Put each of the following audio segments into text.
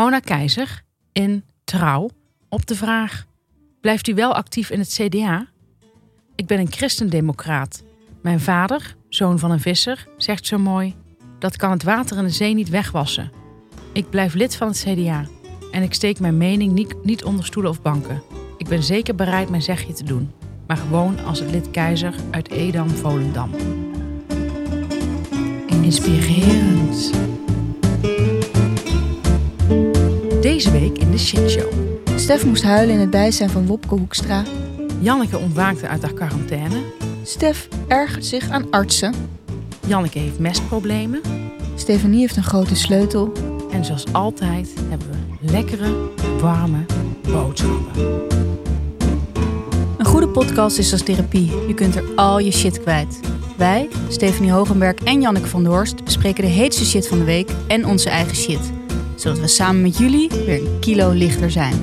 Mona Keizer in Trouw op de vraag: Blijft u wel actief in het CDA? Ik ben een christendemocraat. Mijn vader, zoon van een visser, zegt zo mooi: Dat kan het water in de zee niet wegwassen. Ik blijf lid van het CDA en ik steek mijn mening niet, niet onder stoelen of banken. Ik ben zeker bereid mijn zegje te doen, maar gewoon als het lid Keizer uit Edam-Volendam. Inspirerend. Deze week in de shitshow. Stef moest huilen in het bijzijn van Wopke Hoekstra. Janneke ontwaakte uit haar quarantaine. Stef ergert zich aan artsen. Janneke heeft mestproblemen. Stefanie heeft een grote sleutel. En zoals altijd hebben we lekkere, warme boodschappen. Een goede podcast is als therapie. Je kunt er al je shit kwijt. Wij, Stefanie Hogenberg en Janneke van der Horst, bespreken de heetste shit van de week en onze eigen shit. Zodat we samen met jullie weer een kilo lichter zijn.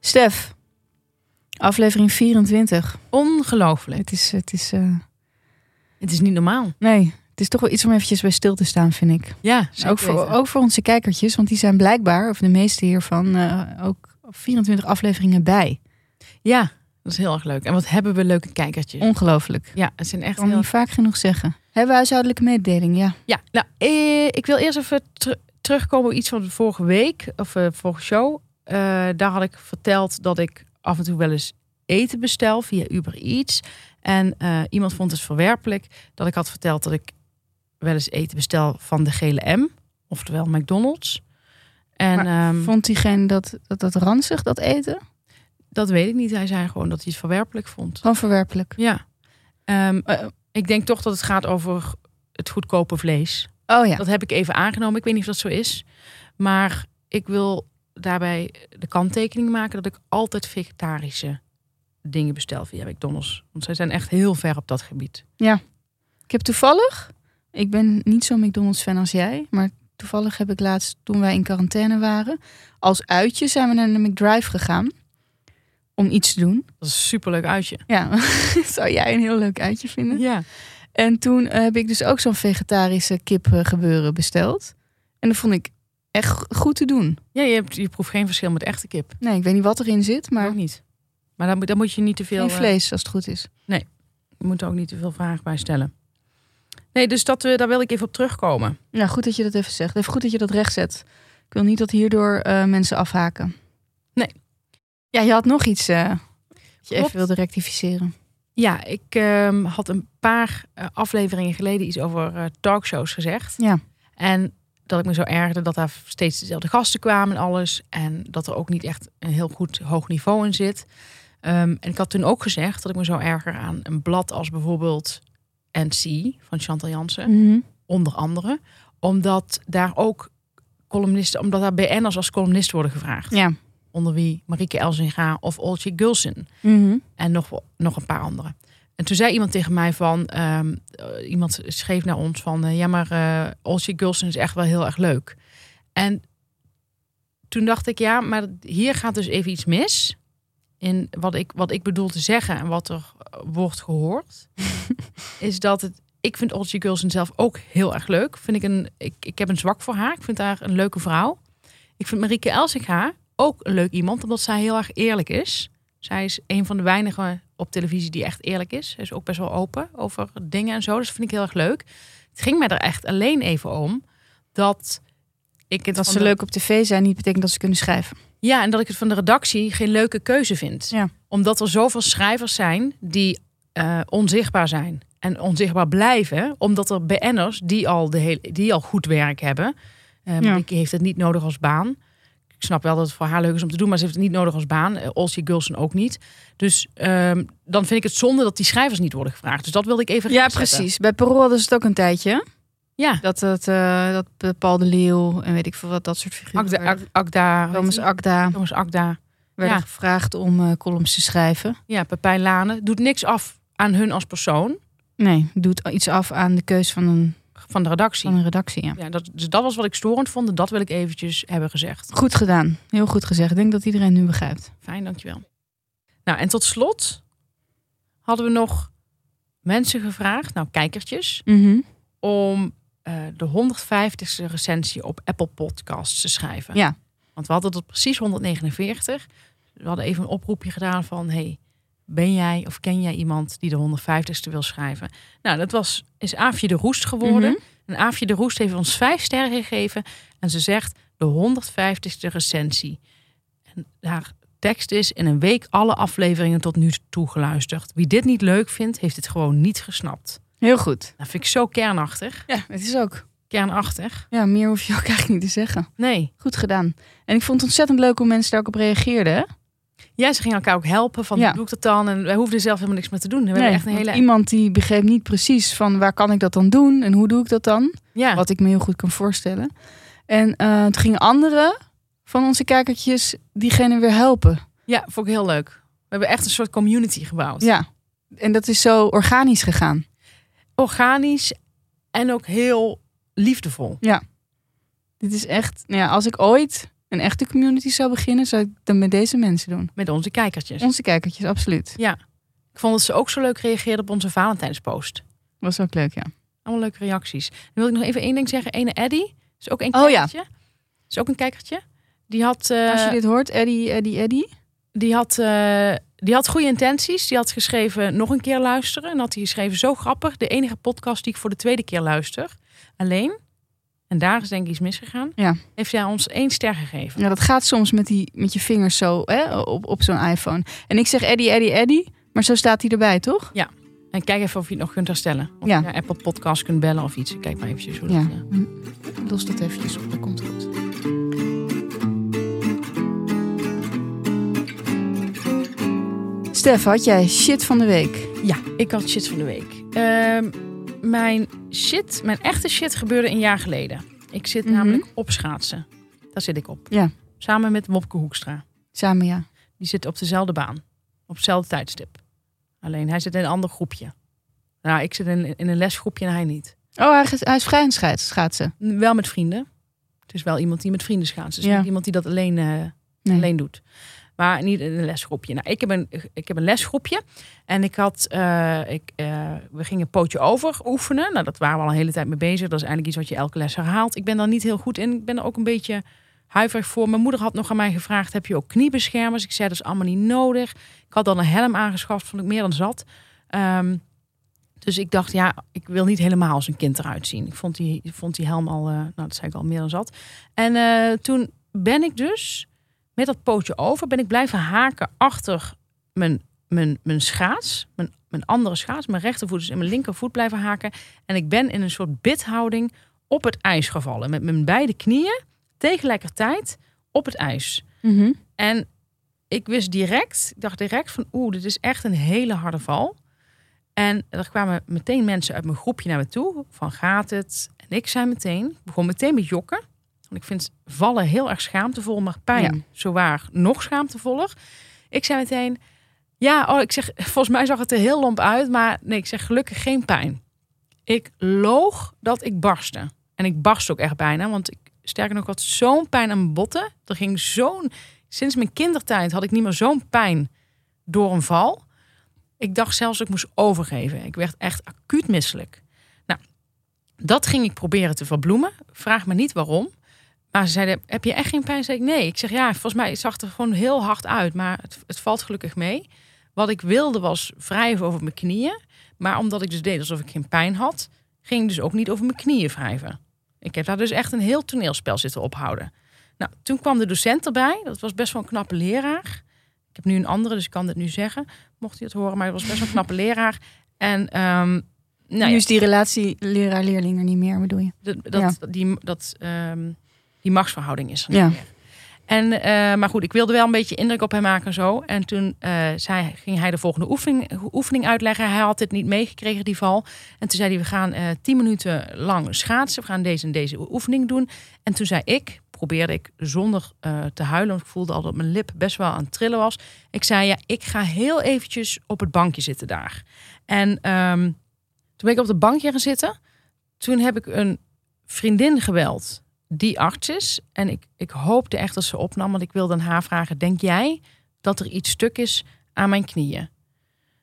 Stef, aflevering 24. Ongelooflijk. Het is, het is, eh, Het is niet normaal. nee, het is toch wel iets om eventjes bij stil te staan, vind ik. Ja, ook, voor, ook voor onze kijkertjes, want die zijn blijkbaar, of de meeste hiervan, eh, ook 24 afleveringen bij. Ja, dat is heel erg leuk. En wat hebben we leuke kijkertjes. Ongelooflijk. Ja, het zijn echt kan heel... niet vaak genoeg zeggen. Hebben we huishoudelijke mededeling? Ja. Ja, nou, eh, ik wil eerst even ter- terugkomen op iets van de vorige week, of eh, vorige show. Eh, daar had ik verteld dat ik af en toe wel eens eten bestel via Uber Eats. En eh, iemand vond het verwerpelijk dat ik had verteld dat ik wel eens eten bestel van de gele M, oftewel McDonald's. En ehm, Vond diegene dat, dat, dat ranzig, dat eten? Dat weet ik niet. Hij zei gewoon dat hij het verwerpelijk vond. Gewoon verwerpelijk. Ja. Ehm, Eh, ik denk toch dat het gaat over het goedkope vlees. oh ja. Dat heb ik even aangenomen. Ik weet niet of dat zo is. Maar ik wil daarbij de kanttekening maken dat ik altijd vegetarische dingen bestel via McDonald's. Want zij zijn echt heel ver op dat gebied. Ik heb toevallig, ik ben niet zo'n McDonald's fan als jij, maar toevallig heb ik laatst, toen wij in quarantaine waren, als uitje zijn we naar de McDrive gegaan om iets te doen. Dat is een superleuk uitje. Ja, zou jij een heel leuk uitje vinden? Ja. En toen eh, heb ik dus ook zo'n vegetarische kip eh, gebeuren besteld. En dat vond ik echt goed te doen. Ja, je, hebt, je proeft geen verschil met echte kip. Nee, ik weet niet wat erin zit, Maar ook niet. Maar dan, moet- dan moet je niet te veel. geen eh, vlees als het goed is. je moet er ook niet te veel vragen bij stellen. Nee, dus dat, daar wil ik even op terugkomen. Ja, goed dat je dat even zegt. Even goed dat je dat recht zet. Ik wil niet dat hierdoor mensen afhaken. Ja, je had nog iets dat je even wilde rectificeren. Ja, ik ehm, had een paar eh, afleveringen geleden iets over eh, talkshows gezegd. Ja. En dat ik me zo ergerde dat daar steeds dezelfde gasten kwamen en alles. En dat er ook niet echt een heel goed hoog niveau in zit. Ehm, en ik had toen ook gezegd dat ik me zo erger aan een blad als bijvoorbeeld NC van Chantal Jansen. Mhm. Onder andere. Omdat daar ook columnisten, omdat daar BN'ers als columnist worden gevraagd. Ja. Onder wie Marieke Elzinga of Oltje Gulsen. Mhm. En nog, nog een paar andere. En toen zei iemand tegen mij van... ehm, eh, iemand schreef naar ons van... eh, ja, maar eh Olsje Gulsen is echt wel heel erg leuk. En toen dacht ik, ja, maar hier gaat dus even iets mis... in wat ik, wat ik bedoel te zeggen en wat er wordt gehoord... is dat het... Ik vind Olsje Gulsen zelf ook heel erg leuk. Vind ik, een, ik, ik heb een zwak voor haar. Ik vind haar een leuke vrouw. Ik vind Marieke Elsinga ook een leuk iemand... omdat zij heel erg eerlijk is... Zij is een van de weinigen op televisie die echt eerlijk is. Zij is ook best wel open over dingen en zo. Dus dat vind ik heel erg leuk. Het ging mij er echt alleen even om dat ik het Dat ze de- leuk op tv zijn, niet betekent dat ze kunnen schrijven. Ja, en dat ik het van de redactie geen leuke keuze vind. Ja. Omdat er zoveel schrijvers zijn die eh, onzichtbaar zijn. En onzichtbaar blijven, omdat er BN'ers die al, de hele, die al goed werk hebben. Uh, Ja. Marieke heeft het niet nodig als baan. Ik snap wel dat het voor haar leuk is om te doen, maar ze heeft het niet nodig als baan. Uh, Olsje Gulsen ook niet. Dus ehm, dan vind ik het zonde dat die schrijvers niet worden gevraagd. Dus dat wilde ik even Ja, precies. Bij Parool hadden ze het ook een tijdje. Ja, Dat, het, eh, dat Paul de Leeuw en weet ik veel wat, dat soort figuren. Akda, werden- Ak- Akda, Thomas Akda Thomas Akda. werden Ja. gevraagd om eh, columns te schrijven. Ja, Pepijn Lane. Doet niks af aan hun als persoon Nee, doet iets af aan de keus van een, van de redactie. van een redactie. Ja. Ja, dat, dus dat was wat ik storend vond. En dat wil ik eventjes hebben gezegd. Goed gedaan. Heel goed gezegd. Ik denk dat iedereen nu begrijpt. Fijn, dankjewel. Nou, en tot slot hadden we nog mensen gevraagd, nou kijkertjes, Mhm. om eh, de 150ste recensie op Apple Podcasts te schrijven. Ja. Want we hadden tot precies 149. We hadden even een oproepje gedaan van... Hey, ben jij of ken jij iemand die de 150ste wil schrijven? Nou, dat was, is Aafje de Roest geworden. Mhm. En Aafje de Roest heeft ons vijf sterren gegeven. En ze zegt de 150ste recensie. En haar tekst is in een week alle afleveringen tot nu toe geluisterd. Wie dit niet leuk vindt, heeft het gewoon niet gesnapt. Heel goed. Dat vind ik zo kernachtig. Ja, het is ook. Kernachtig. Ja, meer hoef je ook eigenlijk niet te zeggen. Nee. Goed gedaan. En ik vond het ontzettend leuk hoe mensen daar ook op reageerden. Ja, ze gingen elkaar ook helpen van Ja. hoe doe ik dat dan? En wij hoefden zelf helemaal niks meer te doen. We hebben Nee, echt een hele... Iemand die begreep niet precies van waar kan ik dat dan doen en hoe doe ik dat dan? Ja. Wat ik me heel goed kan voorstellen. En eh, toen gingen anderen van onze kijkertjes diegene weer helpen. ja, vond ik heel leuk. We hebben echt een soort community gebouwd. Ja. En dat is zo organisch gegaan. Organisch en ook heel liefdevol. Dit is echt, nou ja, als ik ooit een echte community zou beginnen, zou ik dat met deze mensen doen. Met onze kijkertjes. Onze kijkertjes, absoluut. Ik vond dat ze ook zo leuk reageerden op onze Valentijnspost. Was ook leuk, ja. Allemaal leuke reacties. Nu wil ik nog even één ding zeggen. Ene Eddie. Is ook een Oh ja. kijkertje. Is ook een kijkertje. Die had, eh, Als je dit hoort, Eddie, Eddie, Eddie. die had, eh, die had goede intenties. Die had geschreven nog een keer luisteren. En had hij geschreven zo grappig. De enige podcast die ik voor de tweede keer luister. Alleen. En daar is denk ik iets misgegaan. Ja. Heeft hij ons één ster gegeven. Ja, dat gaat soms met, die, met je vingers zo hè, op, op zo'n iPhone. En ik zeg Eddie, Eddie, Eddie. Maar zo staat hij erbij, toch? En kijk even of je het nog kunt herstellen. Of Ja. je naar Apple Podcast kunt bellen of iets. Kijk maar eventjes hoe Ja. dat... Ja. Hm. Los dat eventjes op, dat komt goed. Stef, had jij shit van de week? Ja, ik had shit van de week. Ehm, mijn shit, mijn echte shit gebeurde een jaar geleden. Ik zit Mhm. namelijk op schaatsen. Daar zit ik op. Ja. Samen met Wopke Hoekstra. Samen, ja. Die zit op dezelfde baan. Op hetzelfde tijdstip. Alleen hij zit in een ander groepje. Nou, ik zit in, in een lesgroepje en hij niet. Oh, hij, is- hij is vrij aan schaatsen. Wel met vrienden. Het is wel iemand die met vrienden schaatst. Het is Ja. niet iemand die dat alleen, Nee. alleen doet. Maar niet in een lesgroepje. Nou, ik, heb een, ik heb een lesgroepje. En ik had, eh, ik, eh, we gingen pootje over oefenen. Nou, dat waren we al een hele tijd mee bezig. Dat is eigenlijk iets wat je elke les herhaalt. Ik ben daar niet heel goed in. Ik ben er ook een beetje huiverig voor. Mijn moeder had nog aan mij gevraagd: heb je ook kniebeschermers? Ik zei dat is allemaal niet nodig. Ik had dan een helm aangeschaft, vond ik meer dan zat. Ehm, dus ik dacht, ja, ik wil niet helemaal als een kind eruit zien. Ik vond die, vond die helm al, eh, nou, dat zei ik al, meer dan zat. En toen ben ik dus met dat pootje over, ben ik blijven haken achter mijn, mijn, mijn schaats. Mijn, mijn andere schaats, mijn rechtervoet is in mijn linkervoet blijven haken. En ik ben in een soort bidhouding op het ijs gevallen. Met mijn beide knieën tegelijkertijd op het ijs. Mhm. En ik wist direct, ik dacht direct van oeh, dit is echt een hele harde val. En er kwamen meteen mensen uit mijn groepje naar me toe. Van gaat het? En ik zei meteen, ik begon meteen met jokken. Want ik vind vallen heel erg schaamtevol, maar pijn Ja. zowaar nog schaamtevoller. Ik zei meteen, ja, oh, ik zeg, volgens mij zag het er heel lomp uit. Maar nee, ik zeg gelukkig geen pijn. Ik loog dat ik barstte. En ik barst ook echt bijna, want ik, sterker nog, had zo'n pijn aan mijn botten. Er ging zo'n, sinds mijn kindertijd had ik niet meer zo'n pijn door een val. Ik dacht zelfs dat ik moest overgeven. Ik werd echt acuut misselijk. Nou, dat ging ik proberen te verbloemen. Vraag me niet waarom. Maar ze zeiden, heb je echt geen pijn? Zei ik, nee. Ik zeg, ja, volgens mij zag het er gewoon heel hard uit. Maar het, het valt gelukkig mee. Wat ik wilde was wrijven over mijn knieën. Maar omdat ik dus deed alsof ik geen pijn had... ging ik dus ook niet over mijn knieën wrijven. Ik heb daar dus echt een heel toneelspel zitten ophouden. Nou, toen kwam de docent erbij. Dat was best wel een knappe leraar. Ik heb nu een andere, dus ik kan dit nu zeggen. Mocht hij het horen, maar het was best wel een knappe leraar. En ehm, nou nu ja, is die relatie leraar-leerling er niet meer, bedoel je? dat, dat, die, dat, ehm, die machtsverhouding is er niet Ja. meer. En, eh, maar goed, ik wilde wel een beetje indruk op hem maken en zo. En toen eh, zei, ging hij de volgende oefening, oefening uitleggen. Hij had het niet meegekregen, die val. En toen zei hij, we gaan eh tien minuten lang schaatsen. We gaan deze en deze oefening doen. En toen zei ik, probeerde ik zonder te huilen... want ik voelde al dat mijn lip best wel aan het trillen was. Ik zei, ja, ik ga heel eventjes op het bankje zitten daar. En ehm, toen ben ik op de bankje gaan zitten. Toen heb ik een vriendin gebeld die arts is. En ik, ik hoopte echt dat ze opnam, want ik wilde haar vragen... denk jij dat er iets stuk is aan mijn knieën?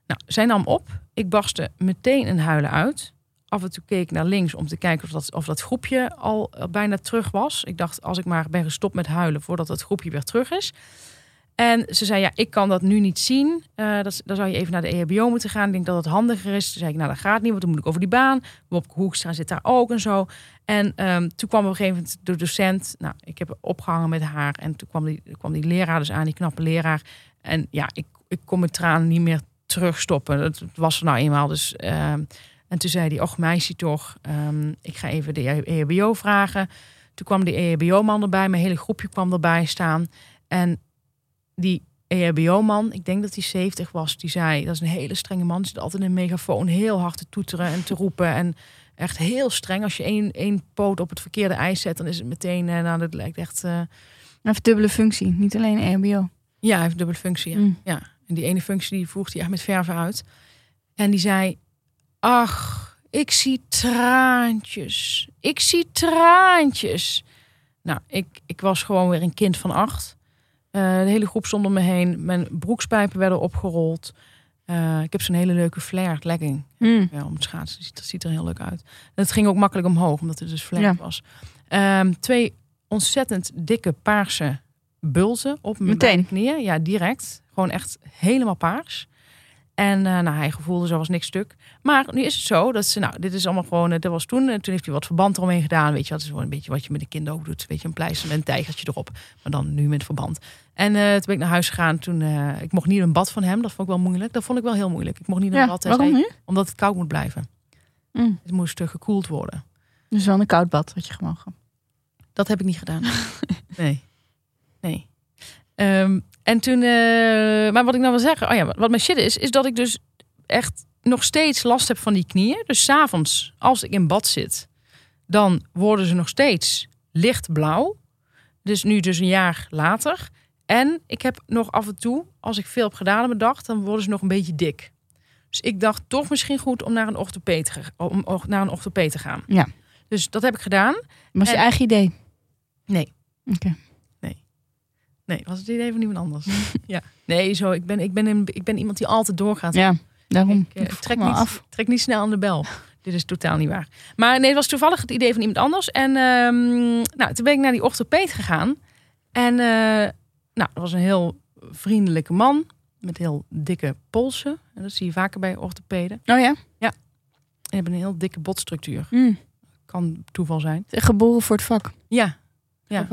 Nou, zij nam op. Ik barstte meteen een huilen uit. af en toe keek naar links om te kijken of dat, of dat groepje al eh, bijna terug was. Ik dacht, als ik maar ben gestopt met huilen voordat het groepje weer terug is. En ze zei, ja, ik kan dat nu niet zien. Eh, dat, dan zou je even naar de EHBO moeten gaan. Ik denk dat het handiger is. Toen zei ik, nou, dat gaat niet, want dan moet ik over die baan. Bob Hoekstra zit daar ook en zo. En ehm, toen kwam op een gegeven moment de docent. Nou, ik heb opgehangen met haar. En toen kwam die, kwam die leraar dus aan, die knappe leraar. En ja, ik, ik kon mijn tranen niet meer terugstoppen. Dat was er nou eenmaal. Dus, ehm, en toen zei hij, och meisje toch, ehm, ik ga even de EHBO vragen. Toen kwam de E EHBO-man erbij. Mijn hele groepje kwam erbij staan. En die EHBO-man, ik denk dat hij 70 was, die zei, dat is een hele strenge man. Zit altijd een megafoon heel hard te toeteren en te roepen. En echt heel streng. Als je één, één poot op het verkeerde ijs zet, dan is het meteen, eh, nou, dat lijkt echt... eh, Hij heeft dubbele functie, niet alleen EHBO. ja, hij heeft dubbele functie. Ja. Mm. ja. En die ene functie die voegt hij echt met verven uit. En die zei: Ach, ik zie traantjes. Ik zie traantjes. Nou, ik, ik was gewoon weer een kind van acht. Eh, de hele groep stond om me heen. Mijn broekspijpen werden opgerold. Eh, ik heb zo'n hele leuke flared legging. Mm. Ja, om het schaatsen. Dat ziet, dat ziet er heel leuk uit. En het ging ook makkelijk omhoog, omdat het dus flared Ja. was. Ehm, twee ontzettend dikke paarse bulten op mijn Meteen? knieën. Ja, direct. Gewoon echt helemaal paars. En eh, nou, hij gevoelde zo was niks stuk. Maar nu is het zo dat ze, nou, dit is allemaal gewoon, eh, dat was toen. En toen heeft hij wat verband eromheen gedaan. Weet je, dat is gewoon een beetje wat je met de kind ook doet. Weet je, een pleister met een tijgertje erop. Maar dan nu met verband. En eh, toen ben ik naar huis gegaan. Toen, eh, ik mocht niet een bad van hem. Dat vond ik wel moeilijk. Dat vond ik wel heel moeilijk. Ik mocht niet een Ja, bad. Waarom nu? omdat het koud moet blijven. Mm. Het moest eh, gekoeld worden. Dus wel een koud bad had je gemogen. Dat heb ik niet gedaan. nee. Nee. Ehm, en toen, eh, maar wat ik nou wil zeggen, oh ja, wat mijn shit is, is dat ik dus echt nog steeds last heb van die knieën. Dus s'avonds, als ik in bad zit, dan worden ze nog steeds lichtblauw. Dus nu dus een jaar later. En ik heb nog af en toe, als ik veel heb gedaan op mijn dag, dan worden ze nog een beetje dik. Dus ik dacht toch misschien goed om naar een orthopeed te, om, om naar een orthopeed te gaan. Ja. Dus dat heb ik gedaan. Was je En- eigen idee? Nee. Oké. Nee, was het idee van iemand anders. ja. Nee, zo, ik ben, ik, ben een, ik ben iemand die altijd doorgaat. Ja, daarom. Ik, eh, Ik trek, niet, af. trek niet snel aan de bel. Dit is totaal niet waar. Maar nee, het was toevallig het idee van iemand anders. En ehm, nou, toen ben ik naar die orthopeed gegaan. En eh, nou, dat was een heel vriendelijke man. Met heel dikke polsen. En dat zie je vaker bij orthopeden. Oh ja? En die hebben een heel dikke botstructuur. Mm. Kan toeval zijn. Geboren voor het vak. Ja, Ja.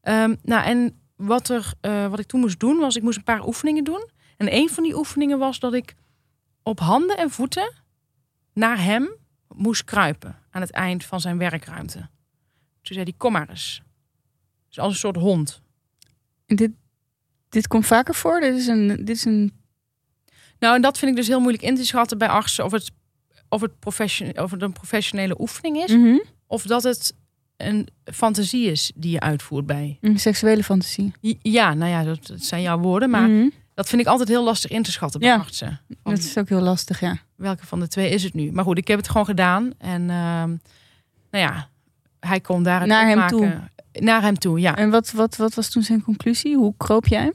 Ehm, nou, en wat, er, eh, wat ik toen moest doen, was ik moest een paar oefeningen doen. En een van die oefeningen was dat ik op handen en voeten naar hem moest kruipen aan het eind van zijn werkruimte. Toen zei hij, kom maar eens. Dus als een soort hond. En dit, dit komt vaker voor? Dit is een... Dit is een Nou, en dat vind ik dus heel moeilijk in te schatten bij artsen of het, of het, profession, of het een professionele oefening is. Mhm. Of dat het een fantasie is die je uitvoert bij. een seksuele fantasie. Ja, nou ja, dat, dat zijn jouw woorden. Maar Mhm. dat vind ik altijd heel lastig in te schatten bij Ja. artsen. Van- Dat is ook heel lastig, ja. welke van de twee is het nu? Maar goed, ik heb het gewoon gedaan. En ehm, nou ja, hij kon daar het Naar hem opmaken. Naar hem toe, ja. En wat, wat, wat was toen zijn conclusie? Hoe kroop jij?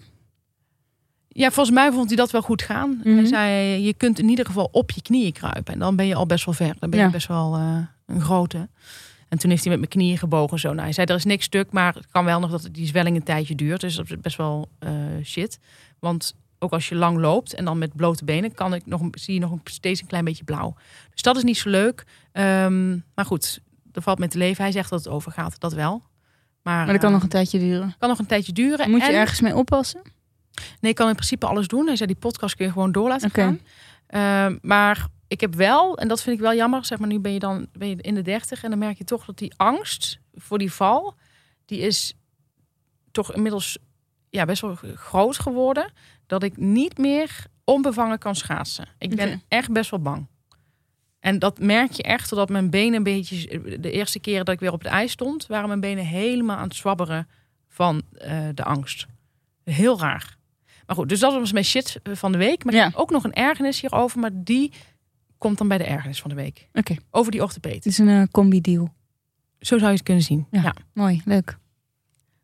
Ja, volgens mij vond hij dat wel goed gaan. Mhm. Hij zei, je kunt in ieder geval op je knieën kruipen. En dan ben je al best wel ver. Dan ben je Ja. best wel eh, een grote. En toen heeft hij met mijn knieën gebogen. Zo. Nou, hij zei, er is niks stuk, maar het kan wel nog dat die zwelling een tijdje duurt. Dus dat is best wel eh, shit. Want ook als je lang loopt en dan met blote benen, kan ik nog, zie je nog steeds een klein beetje blauw. Dus dat is niet zo leuk. Ehm, maar goed, er valt met te leven. Hij zegt dat het overgaat, dat wel. Maar, Maar dat kan nog een tijdje duren. kan nog een tijdje duren. Moet je En- ergens mee oppassen? Nee, ik kan in principe alles doen. Hij zei, die podcast kun je gewoon door laten gaan. Ehm, maar ik heb wel, en dat vind ik wel jammer, zeg maar, nu ben je dan ben je in de dertig en dan merk je toch dat die angst voor die val, die is toch inmiddels ja, best wel groot geworden. Dat ik niet meer onbevangen kan schaatsen. Ik ben echt best wel bang. En dat merk je echt, totdat mijn benen een beetje... De eerste keren dat ik weer op het ijs stond... waren mijn benen helemaal aan het zwabberen van eh, de angst. Heel raar. Maar goed, dus dat was mijn shit van de week. Maar ik Ja. heb ook nog een ergernis hierover. Maar die komt dan bij de ergernis van de week. Oké, Over die orthopeed. het is een eh, combi-deal. Zo zou je het kunnen zien. Ja. Ja. Mooi, leuk.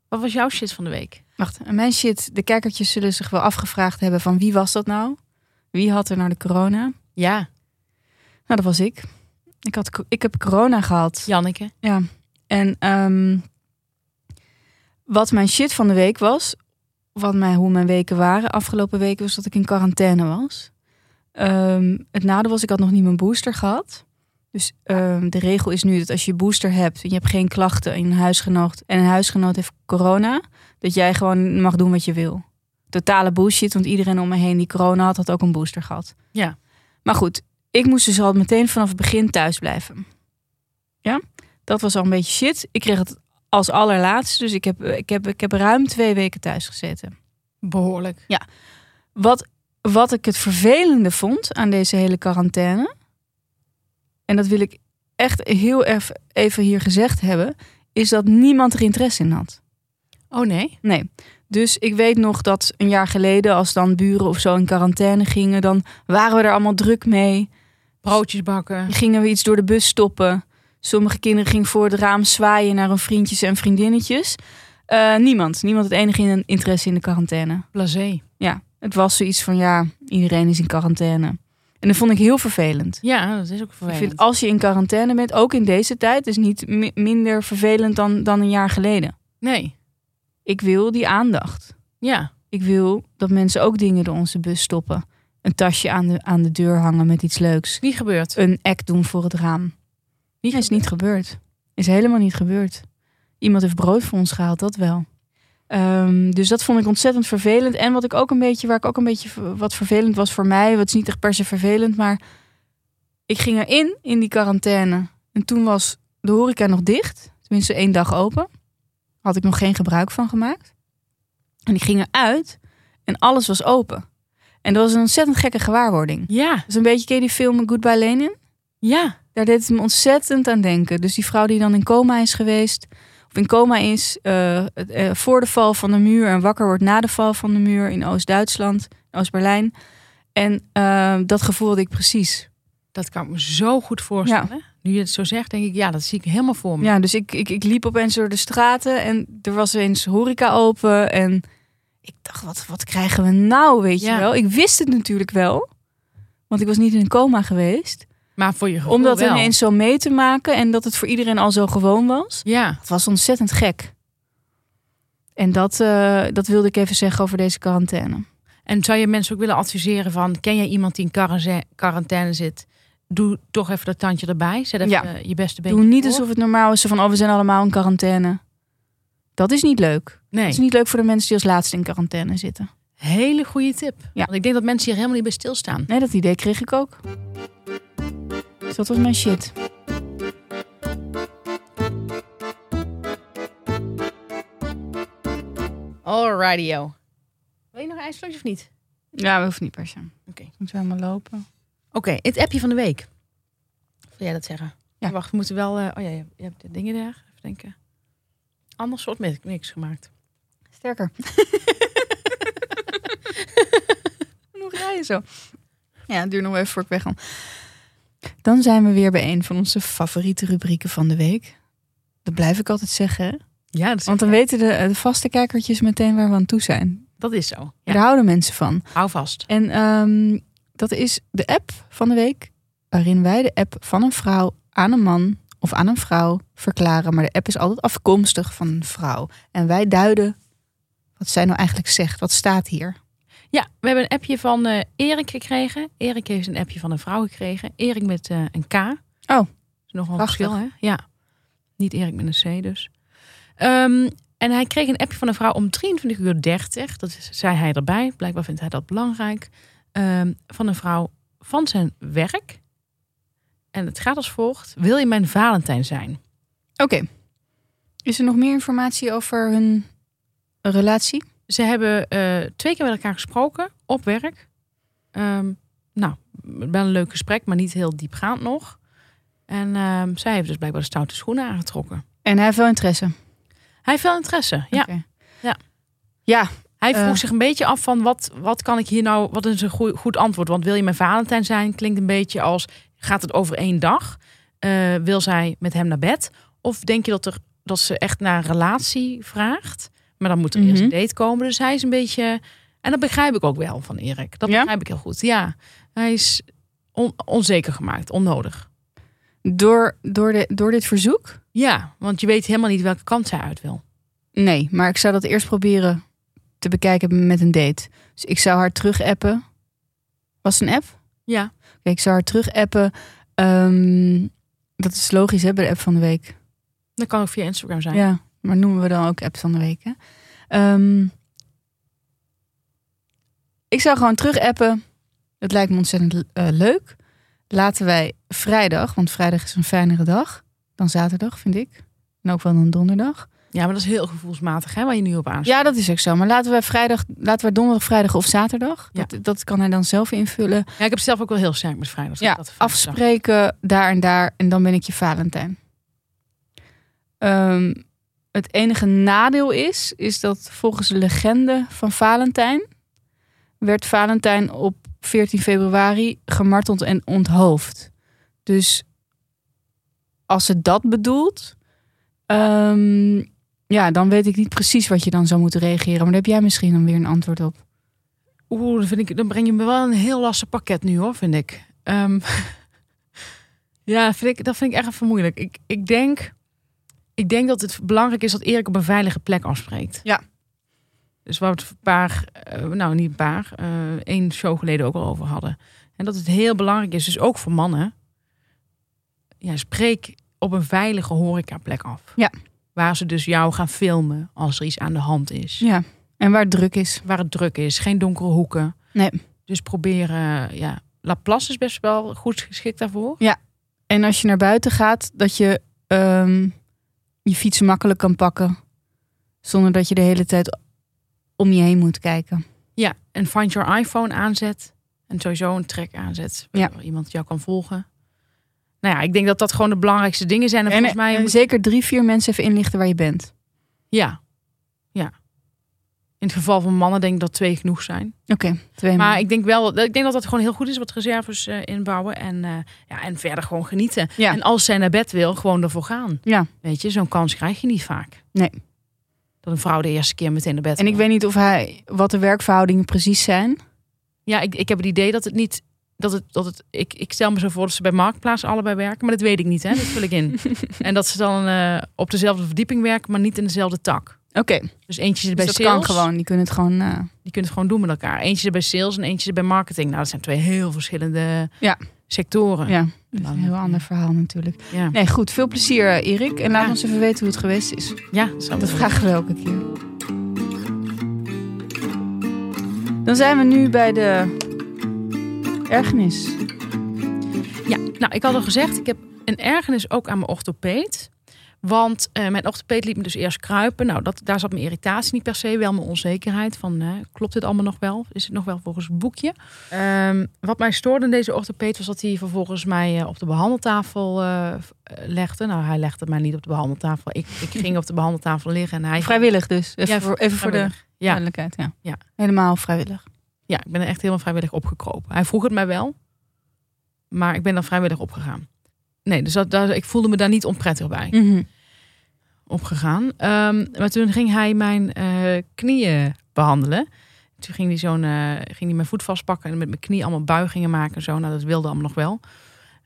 Wat was jouw shit van de week? Wacht, mijn shit, de kijkertjes zullen zich wel afgevraagd hebben van wie was dat nou? Wie had er nou de corona? Ja. Nou, dat was ik. Ik, had, ik heb corona gehad. Janneke. Ja. En ehm, wat mijn shit van de week was, wat mijn, hoe mijn weken waren afgelopen weken, was dat ik in quarantaine was. Ehm, het nadeel was, ik had nog niet mijn booster gehad. Dus ehm, de regel is nu dat als je booster hebt en je hebt geen klachten in een huisgenoot en een huisgenoot heeft corona, dat jij gewoon mag doen wat je wil. Totale bullshit, want iedereen om me heen die corona had, had ook een booster gehad. Ja. Maar goed, ik moest dus al meteen vanaf het begin thuis blijven. Ja, dat was al een beetje shit. Ik kreeg het als allerlaatste, dus ik heb, ik heb, ik heb ruim twee weken thuis gezeten. Behoorlijk. Wat, wat ik het vervelende vond aan deze hele quarantaine, en dat wil ik echt heel erg even hier gezegd hebben, is dat niemand er interesse in had. Oh nee? Nee. Dus ik weet nog dat een jaar geleden, als dan buren of zo in quarantaine gingen, dan waren we er allemaal druk mee. Broodjes bakken. Gingen we iets door de bus stoppen. Sommige kinderen gingen voor het raam zwaaien naar hun vriendjes en vriendinnetjes. Eh, niemand. Niemand had enige interesse in de quarantaine. Blasé. Het was zoiets van ja, iedereen is in quarantaine. En dat vond ik heel vervelend. Ja, dat is ook Ik vervelend. vind als je in quarantaine bent, ook in deze tijd, is niet mi- minder vervelend dan, dan een jaar geleden. Nee. Ik wil die aandacht. Ja. Ik wil dat mensen ook dingen door onze bus stoppen. Een tasje aan de, aan de deur hangen met iets leuks. Niet gebeurd. Een act doen voor het raam. Niet is niet gebeurd. Is helemaal niet gebeurd. Iemand heeft brood voor ons gehaald, dat wel. Ehm, dus dat vond ik ontzettend vervelend. En wat ik ook een beetje, waar ik ook een beetje wat vervelend was voor mij, wat is niet echt per se vervelend, maar ik ging erin in die quarantaine. En toen was de horeca nog dicht, tenminste één dag open. Had ik nog geen gebruik van gemaakt. En ik ging eruit en alles was open. En dat was een ontzettend gekke gewaarwording. Ja. Is een beetje, ken je die film Goodbye Lenin? Ja. Daar deed het me ontzettend aan denken. Dus die vrouw die dan in coma is geweest, of in coma is eh, voor de val van de muur en wakker wordt na de val van de muur in Oost-Duitsland, Oost-Berlijn. En eh, dat gevoel had ik precies. Dat kan ik me zo goed voorstellen. Nu je het zo zegt, denk ik, ja, dat zie ik helemaal voor me. Ja, dus ik, ik, ik liep opeens door de straten en er was eens horeca open. En ik dacht, wat, wat krijgen we nou, weet Ja. je wel? Ik wist het natuurlijk wel, want ik was niet in een coma geweest. Maar voor je gevoel Om dat wel. ineens zo mee te maken en dat het voor iedereen al zo gewoon was. Ja. Het was ontzettend gek. En dat, eh, dat wilde ik even zeggen over deze quarantaine. En zou je mensen ook willen adviseren van... ken jij iemand die in quarantaine- zit? Doe toch even dat tandje erbij. Zet even Ja. je beste beetje Doe niet voor. alsof het normaal is van, oh, we zijn allemaal in quarantaine. Dat is niet leuk. Nee, Het is niet leuk voor de mensen die als laatste in quarantaine zitten. hele goede tip. Ja. Want ik denk dat mensen hier helemaal niet bij stilstaan. Nee, dat idee kreeg ik ook. Dus dat was mijn shit. Alrighty, yo. Wil je nog een of niet? Ja, we hoeven niet per se. Oké. Moeten we helemaal lopen. Oké, het appje van de week. Wil jij dat zeggen? Ja. Wacht, we moeten wel... eh, oh ja, je, je hebt de dingen daar. Even denken. Ander soort niks gemaakt. Sterker. nog rijden zo. Ja, het duurt nog even voor ik weg kan. Dan zijn we weer bij een van onze favoriete rubrieken van de week. Dat blijf ik altijd zeggen. Ja, dat is, Want dan weten de, de vaste kijkertjes meteen waar we aan toe zijn. dat is zo. Ja. Daar houden mensen van. Hou vast. En ehm, dat is de app van de week. Waarin wij de app van een vrouw aan een man of aan een vrouw verklaren. Maar de app is altijd afkomstig van een vrouw. En wij duiden wat zij nou eigenlijk zegt. Wat staat hier? Ja, we hebben een appje van eh, Erik gekregen. Erik heeft een appje van een vrouw gekregen. Erik met eh, een K. Oh. Is nogal een verschil, hè? Ja. Niet Erik met een C dus. Ehm, en hij kreeg een appje van een vrouw om 23 uur 30. Dat zei hij erbij. Blijkbaar vindt hij dat belangrijk. Ehm, van een vrouw van zijn werk. En het gaat als volgt. Wil je mijn Valentijn zijn? Oké. Is er nog meer informatie over hun relatie? Ze hebben eh, twee keer met elkaar gesproken op werk. Ehm, nou, wel een leuk gesprek, maar niet heel diepgaand nog. En ehm, zij heeft dus blijkbaar de stoute schoenen aangetrokken. En hij heeft wel interesse. Hij heeft wel interesse, ja. Ja. Ja, Hij vroeg Eh. zich een beetje af van wat, wat kan ik hier nou, wat is een goed, goed antwoord? Want wil je mijn Valentijn zijn? Klinkt een beetje als, gaat het over één dag? Eh, wil zij met hem naar bed? Of denk je dat, er, dat ze echt naar een relatie vraagt? Maar dan moet er eerst een Mhm. date komen. Dus hij is een beetje, en dat begrijp ik ook wel van Erik. Dat Ja? begrijp ik heel goed. Ja, hij is on- onzeker gemaakt, onnodig. Door, door, de, door dit verzoek? Ja, want je weet helemaal niet welke kant zij uit wil. Nee, maar ik zou dat eerst proberen te bekijken met een date. Dus ik zou haar terug appen. Was het een app? Ja. Ik zou haar terug appen. Ehm, dat is logisch hè, bij de app van de week. Dat kan ook via Instagram zijn. Ja, maar noemen we dan ook app van de week. Hè? Ehm, ik zou gewoon terug appen. Het lijkt me ontzettend eh, leuk. Laten wij vrijdag, want vrijdag is een fijnere dag dan zaterdag, vind ik. En ook wel dan donderdag. Ja, maar dat is heel gevoelsmatig, hè, waar je nu op aan. Ja, dat is ook zo. Maar laten we vrijdag, laten we donderdag, vrijdag of zaterdag. Ja. Dat, dat kan hij dan zelf invullen. Ja, ik heb zelf ook wel heel sterk met vrijdag. Ja, Dat afspreken daar en daar en dan ben ik je Valentijn. Ehm, het enige nadeel is, is dat volgens de legende van Valentijn werd Valentijn op 14 februari gemarteld en onthoofd. Dus als ze dat bedoelt, ehm, ja, dan weet ik niet precies wat je dan zou moeten reageren. Maar daar heb jij misschien dan weer een antwoord op. Oeh, dan, vind ik, dan breng je me wel een heel lastig pakket nu hoor, vind ik. Ehm, ja, vind ik, dat vind ik echt even moeilijk. Ik, ik, denk, ik denk dat het belangrijk is dat Erik op een veilige plek afspreekt. Ja. Dus waar we het een paar, eh, nou niet een paar, eh, één show geleden ook al over hadden. En dat het heel belangrijk is, dus ook voor mannen. Ja, spreek op een veilige horecaplek af. Ja. Waar ze dus jou gaan filmen als er iets aan de hand is. Ja, en waar het druk is. Waar het druk is, geen donkere hoeken. Nee. Dus proberen, ja. Laplace is best wel goed geschikt daarvoor. En als je naar buiten gaat, dat je ehm, je fiets makkelijk kan pakken. Zonder dat je de hele tijd om je heen moet kijken. Ja, en Find Your iPhone aanzet. En sowieso een track aanzet. Ja. Waar iemand jou kan volgen. Nou ja, ik denk dat dat gewoon de belangrijkste dingen zijn. En, En, volgens mij... en moet- zeker drie, vier mensen even inlichten waar je bent. Ja. Ja. In het geval van mannen denk ik dat twee genoeg zijn. Oké, twee Maar ik denk wel, ik denk dat dat gewoon heel goed is wat reserves eh, inbouwen. En, eh, ja, en verder gewoon genieten. Ja. En als zij naar bed wil, gewoon ervoor gaan. Ja. Weet je, zo'n kans krijg je niet vaak. Nee. Dat een vrouw de eerste keer meteen naar bed En ik weet niet of hij, wat de werkverhoudingen precies zijn. Ja, ik, ik heb het idee dat het niet. Dat het, dat het, ik, ik stel me zo voor dat ze bij Marktplaats allebei werken, maar dat weet ik niet. Hè? Dat vul ik in. en dat ze dan eh, op dezelfde verdieping werken, maar niet in dezelfde tak. Oké, Dus eentje zit dus bij dat sales. kan gewoon. Die kunnen het gewoon... eh, Die kunnen het gewoon doen met elkaar. Eentje zit bij sales en eentje zit bij marketing. Nou, dat zijn twee heel verschillende Ja. sectoren. ja, dat is een heel ander verhaal natuurlijk. Ja. Nee, goed. Veel plezier, eh, Erik. En laat Ja. ons even weten hoe het geweest is. Ja, dat Dat vragen we elke keer. Dan zijn we nu bij de ergernis. Ja, nou, ik had al gezegd, ik heb een ergernis ook aan mijn orthopeed. Want eh, mijn orthopeed liet me dus eerst kruipen. Nou, dat, daar zat mijn irritatie niet per se, wel mijn onzekerheid. Van, eh, klopt dit allemaal nog wel? Is het nog wel volgens het boekje? Ehm, wat mij stoorde in deze orthopeed was dat hij vervolgens mij eh, op de behandeltafel eh, legde. Nou, hij legde mij niet op de behandeltafel. Ik, ik ging op de behandeltafel liggen en hij... Vrijwillig dus. Even, Ja, voor, even voor de. Ja, duidelijkheid. Ja. Ja. Helemaal vrijwillig. ja, ik ben er echt helemaal vrijwillig opgekropen. Hij vroeg het mij wel, maar ik ben er vrijwillig opgegaan. Nee, dus dat, dat, ik voelde me daar niet onprettig bij. Mhm. opgegaan. Ehm, maar toen ging hij mijn eh, knieën behandelen. Toen ging hij, zo'n, eh, ging hij mijn voet vastpakken en met mijn knie allemaal buigingen maken en zo. Nou, dat wilde allemaal nog wel.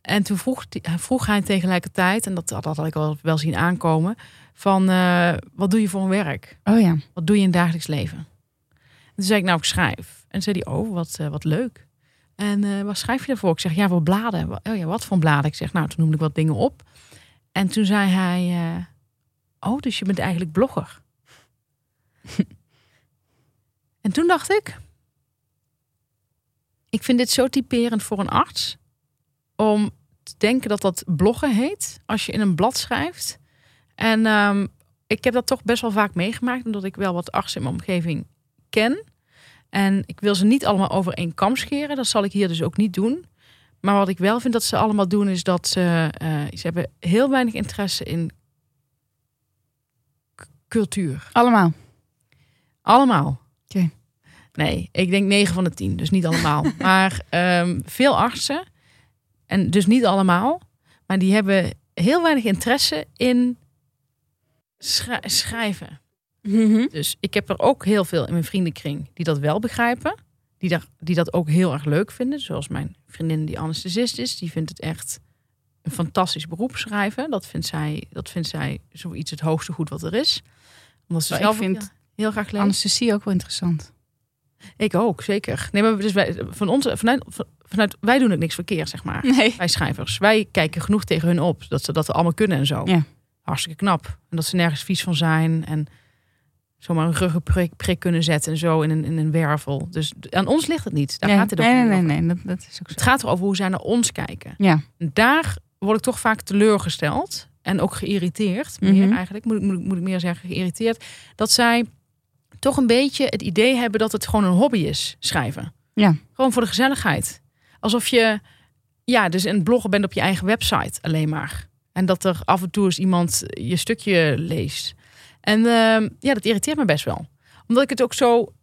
En toen vroeg, die- vroeg hij tegelijkertijd, en dat, dat had ik al wel zien aankomen, van eh, wat doe je voor een werk? Oh ja. Wat doe je in het dagelijks leven? En toen zei ik, nou, ik schrijf. En zei hij, oh, wat, wat leuk. En eh, wat schrijf je daarvoor? Ik zeg, ja, voor bladen. Oh ja, wat voor bladen? Ik zeg, nou, toen noemde ik wat dingen op. En toen zei hij, eh, oh, dus je bent eigenlijk blogger. en toen dacht ik, ik vind dit zo typerend voor een arts. Om te denken dat dat bloggen heet. Als je in een blad schrijft. En ehm, ik heb dat toch best wel vaak meegemaakt. Omdat ik wel wat artsen in mijn omgeving ken. En ik wil ze niet allemaal over één kam scheren. Dat zal ik hier dus ook niet doen. Maar wat ik wel vind dat ze allemaal doen, is dat ze, eh, ze hebben heel weinig interesse in cultuur. Allemaal. Allemaal. Oké. Nee, ik denk 9 van de 10, dus niet allemaal. maar ehm, veel artsen, en dus niet allemaal, maar die hebben heel weinig interesse in schri- Mhm. Dus ik heb er ook heel veel in mijn vriendenkring die dat wel begrijpen. Die, daar, die dat ook heel erg leuk vinden. Zoals mijn vriendin die anesthesist is. Die vindt het echt een fantastisch beroep schrijven. Dat vindt zij, dat vindt zij zoiets het hoogste goed wat er is. Omdat ze zelf ik vind ook heel graag leest. anesthesie ook wel interessant. Ik ook, zeker. Nee, maar dus wij, van ons, vanuit, vanuit, wij doen het niks verkeerd, zeg maar. Nee. Wij schrijvers. Wij kijken genoeg tegen hun op. Dat ze dat allemaal kunnen en zo. Ja. Hartstikke knap. En dat ze nergens vies van zijn. En zomaar een ruggenprik prik kunnen zetten en zo in een, in een wervel. Dus aan ons ligt het niet. Daar nee, gaat het ook nee, niet nee, over. nee, nee, dat, dat is ook zo. Het gaat erover hoe zij naar ons kijken. Ja. Daar word ik toch vaak teleurgesteld. En ook geïrriteerd. Meer Mhm. eigenlijk, moet, ik- moet, ik- moet ik meer zeggen, geïrriteerd. Dat zij toch een beetje het idee hebben dat het gewoon een hobby is, schrijven. Ja. Gewoon voor de gezelligheid. Alsof je, ja, dus een blogger bent op je eigen website alleen maar. En dat er af en toe eens iemand je stukje leest. En ehm, ja, dat irriteert me best wel. Omdat ik het ook zo,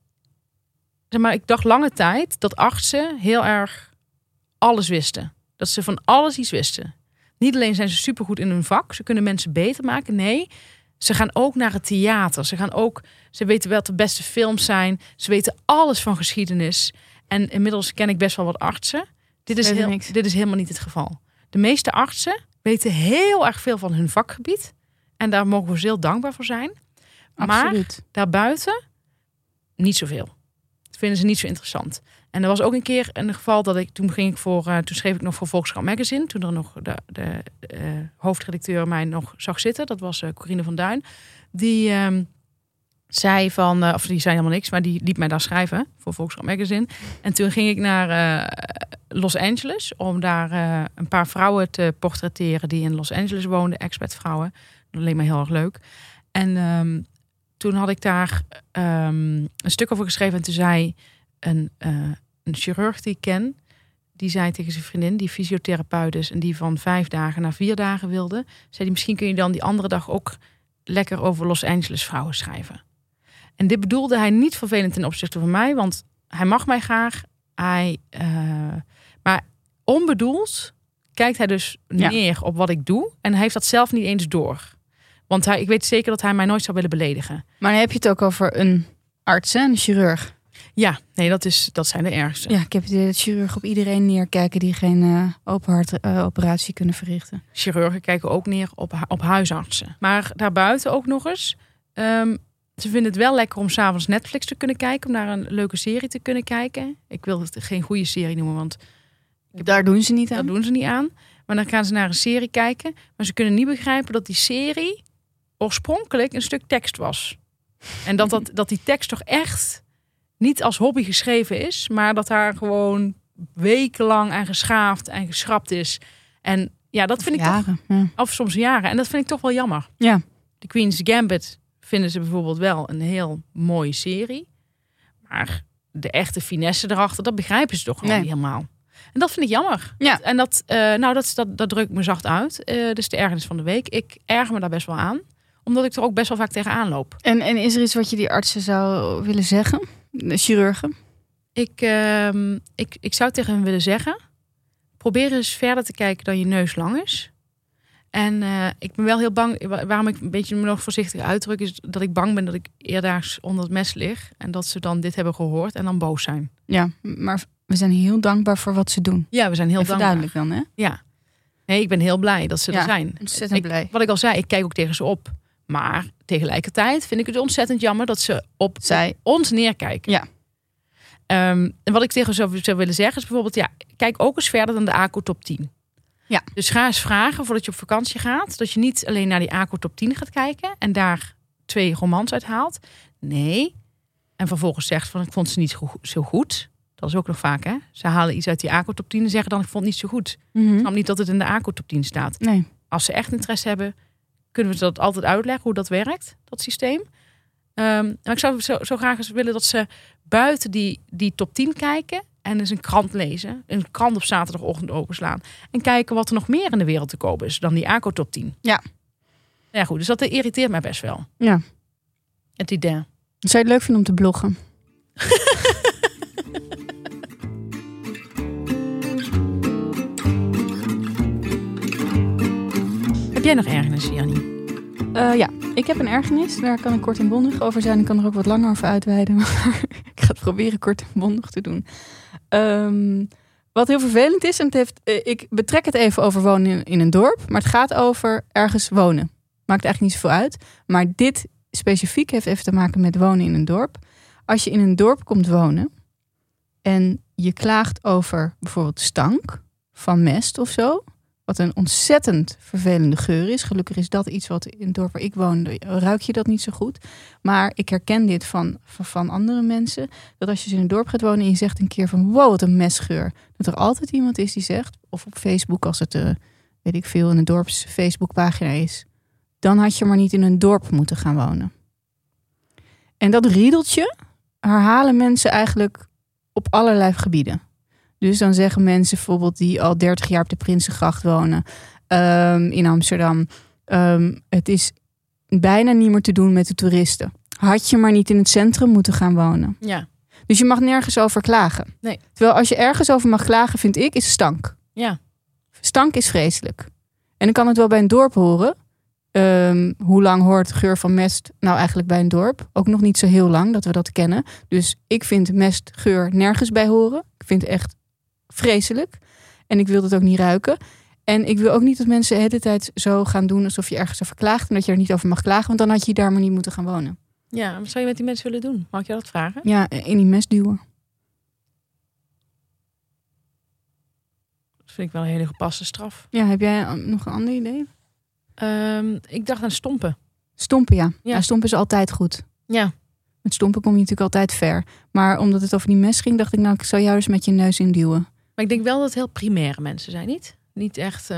zeg maar, ik dacht lange tijd dat artsen heel erg alles wisten. Dat ze van alles iets wisten. Niet alleen zijn ze supergoed in hun vak, ze kunnen mensen beter maken. Nee, ze gaan ook naar het theater. Ze gaan ook, ze weten wat de beste films zijn. Ze weten alles van geschiedenis. En inmiddels ken ik best wel wat artsen. Dit is, heel, dit is helemaal niet het geval. De meeste artsen weten heel erg veel van hun vakgebied. En daar mogen we ze heel dankbaar voor zijn. Maar Absoluut. daarbuiten niet zoveel. Dat vinden ze niet zo interessant. En er was ook een keer een geval dat ik toen ging ik voor, eh, toen schreef ik nog voor Volkskrant Magazine, toen er nog de, de, eh, hoofdredacteur mij nog zag zitten, dat was eh, Corine van Duin, die ehm, zei van, of die zei helemaal niks, maar die liet mij daar schrijven voor Volkskrant Magazine. En toen ging ik naar Los Angeles om daar een paar vrouwen te portretteren die in Los Angeles woonden, expatvrouwen. Dat leek me heel erg leuk. En ehm, toen had ik daar ehm, een stuk over geschreven. En toen zei een, eh, een chirurg die ik ken, die zei tegen zijn vriendin, die fysiotherapeut is en die van vijf dagen naar vier dagen wilde, zei die misschien kun je dan die andere dag ook lekker over Los Angeles vrouwen schrijven. En dit bedoelde hij niet vervelend ten opzichte van mij, want hij mag mij graag. Hij, eh, maar onbedoeld kijkt hij dus Ja. neer op wat ik doe en hij heeft dat zelf niet eens door. Want hij, ik weet zeker dat hij mij nooit zou willen beledigen. Maar dan heb je het ook over een arts en een chirurg. Ja, nee, dat, is, dat zijn de ergste. Ja, ik heb dat chirurgen op iedereen neerkijken die geen open hart eh, operatie kunnen verrichten. Chirurgen kijken ook neer op, op huisartsen. Maar daarbuiten ook nog eens. ehm, ze vinden het wel lekker om s'avonds Netflix te kunnen kijken. Om naar een leuke serie te kunnen kijken. Ik wil het geen goede serie noemen, want Daar doen ze niet dat aan. doen ze niet aan. Maar dan gaan ze naar een serie kijken. Maar ze kunnen niet begrijpen dat die serie oorspronkelijk een stuk tekst was. En dat, dat, dat die tekst toch echt niet als hobby geschreven is. Maar dat daar gewoon wekenlang aan geschaafd en geschrapt is. En ja, dat vind ik toch. Ja. of soms jaren. En dat vind ik toch wel jammer. Ja. De Queen's Gambit vinden ze bijvoorbeeld wel een heel mooie serie. Maar de echte finesse erachter, dat begrijpen ze toch gewoon Nee. niet helemaal. En dat vind ik jammer. Ja. En dat, eh, nou, dat, dat, dat druk ik me zacht uit. Eh dus de ergernis van de week. Ik erger me daar best wel aan. Omdat ik er ook best wel vaak tegenaan loop. En, en is er iets wat je die artsen zou willen zeggen? De chirurgen? Ik, ehm, ik, ik zou tegen hen willen zeggen: probeer eens verder te kijken dan je neus lang is. En eh, ik ben wel heel bang, wa- waarom ik een beetje me nog voorzichtig uitdruk, is dat ik bang ben dat ik eerdaags onder het mes lig. En dat ze dan dit hebben gehoord en dan boos zijn. Ja, maar we zijn heel dankbaar voor wat ze doen. Ja, we zijn heel Even dankbaar. duidelijk dan, hè? Ja. Nee, ik ben heel blij dat ze Ja, er zijn. Ontzettend Ik- blij. Wat ik al zei, ik kijk ook tegen ze op. Maar tegelijkertijd vind ik het ontzettend jammer dat ze op Zij, ons neerkijken. Ja. Ehm, en wat ik tegen zou, zou willen zeggen is bijvoorbeeld, ja, kijk ook eens verder dan de ACO top 10. Ja. Dus ga eens vragen voordat je op vakantie gaat, dat je niet alleen naar die ACO top 10 gaat kijken en daar twee romans uit haalt. Nee. En vervolgens zegt van, ik vond ze niet zo go- zo goed. Dat is ook nog vaak, hè? Ze halen iets uit die ACO top 10 en zeggen dan, ik vond het niet zo goed. Mhm. Ik snap niet dat het in de ACO top 10 staat Nee. als ze echt interesse hebben, kunnen we dat altijd uitleggen hoe dat werkt, dat systeem. Ehm, maar ik zou zo, zo graag eens willen dat ze buiten die, die top 10 kijken en eens een krant lezen. Een krant op zaterdagochtend openslaan. En kijken wat er nog meer in de wereld te kopen is dan die ACO top 10. Ja. Ja goed, dus dat irriteert mij best wel. Ja. Het idee. Zou je het leuk vinden om te bloggen? Jij nog ergernis, Jannie? Eh, ja, ik heb een ergernis. Daar kan ik kort en bondig over zijn. Ik kan er ook wat langer over uitweiden. Maar ik ga het proberen kort en bondig te doen. Ehm, Wat heel vervelend is, en het heeft, eh, ik betrek het even over wonen in, in een dorp, maar het gaat over ergens wonen. Maakt eigenlijk niet zoveel uit. Maar dit specifiek heeft even te maken met wonen in een dorp. Als je in een dorp komt wonen en je klaagt over bijvoorbeeld stank van mest of zo, wat een ontzettend vervelende geur is. Gelukkig is dat iets wat in het dorp waar ik woonde, ruik je dat niet zo goed. Maar ik herken dit van, van, andere mensen. Dat als je dus in een dorp gaat wonen en je zegt een keer van wow, wat een mestgeur. Dat er altijd iemand is die zegt, of op Facebook als het, eh, weet ik veel, in een dorps Facebookpagina is. Dan had je maar niet in een dorp moeten gaan wonen. En dat riedeltje herhalen mensen eigenlijk op allerlei gebieden. Dus dan zeggen mensen bijvoorbeeld die al 30 jaar op de Prinsengracht wonen ehm, in Amsterdam. ehm, het is bijna niet meer te doen met de toeristen. Had je maar niet in het centrum moeten gaan wonen. Ja. Dus je mag nergens over klagen. Nee. Terwijl als je ergens over mag klagen, vind ik, is stank. Ja. Stank is vreselijk. En dan kan het wel bij een dorp horen. Ehm, hoe lang hoort geur van mest nou eigenlijk bij een dorp? Ook nog niet zo heel lang dat we dat kennen. Dus ik vind mestgeur nergens bij horen. Ik vind echt vreselijk. En ik wil het ook niet ruiken. En ik wil ook niet dat mensen de hele tijd zo gaan doen alsof je ergens over klaagt. En dat je er niet over mag klagen. Want dan had je daar maar niet moeten gaan wonen. Ja, wat zou je met die mensen willen doen? Mag ik jou dat vragen? Ja, in die mest duwen. Dat vind ik wel een hele gepaste straf. Ja, heb jij nog een ander idee? Ehm, ik dacht aan stompen. Stompen, ja. Ja. ja. stompen is altijd goed. Ja. Met stompen kom je natuurlijk altijd ver. Maar omdat het over die mes ging, dacht ik, nou, ik zou jou dus met je neus induwen. Maar ik denk wel dat het heel primaire mensen zijn, niet? Niet echt... eh,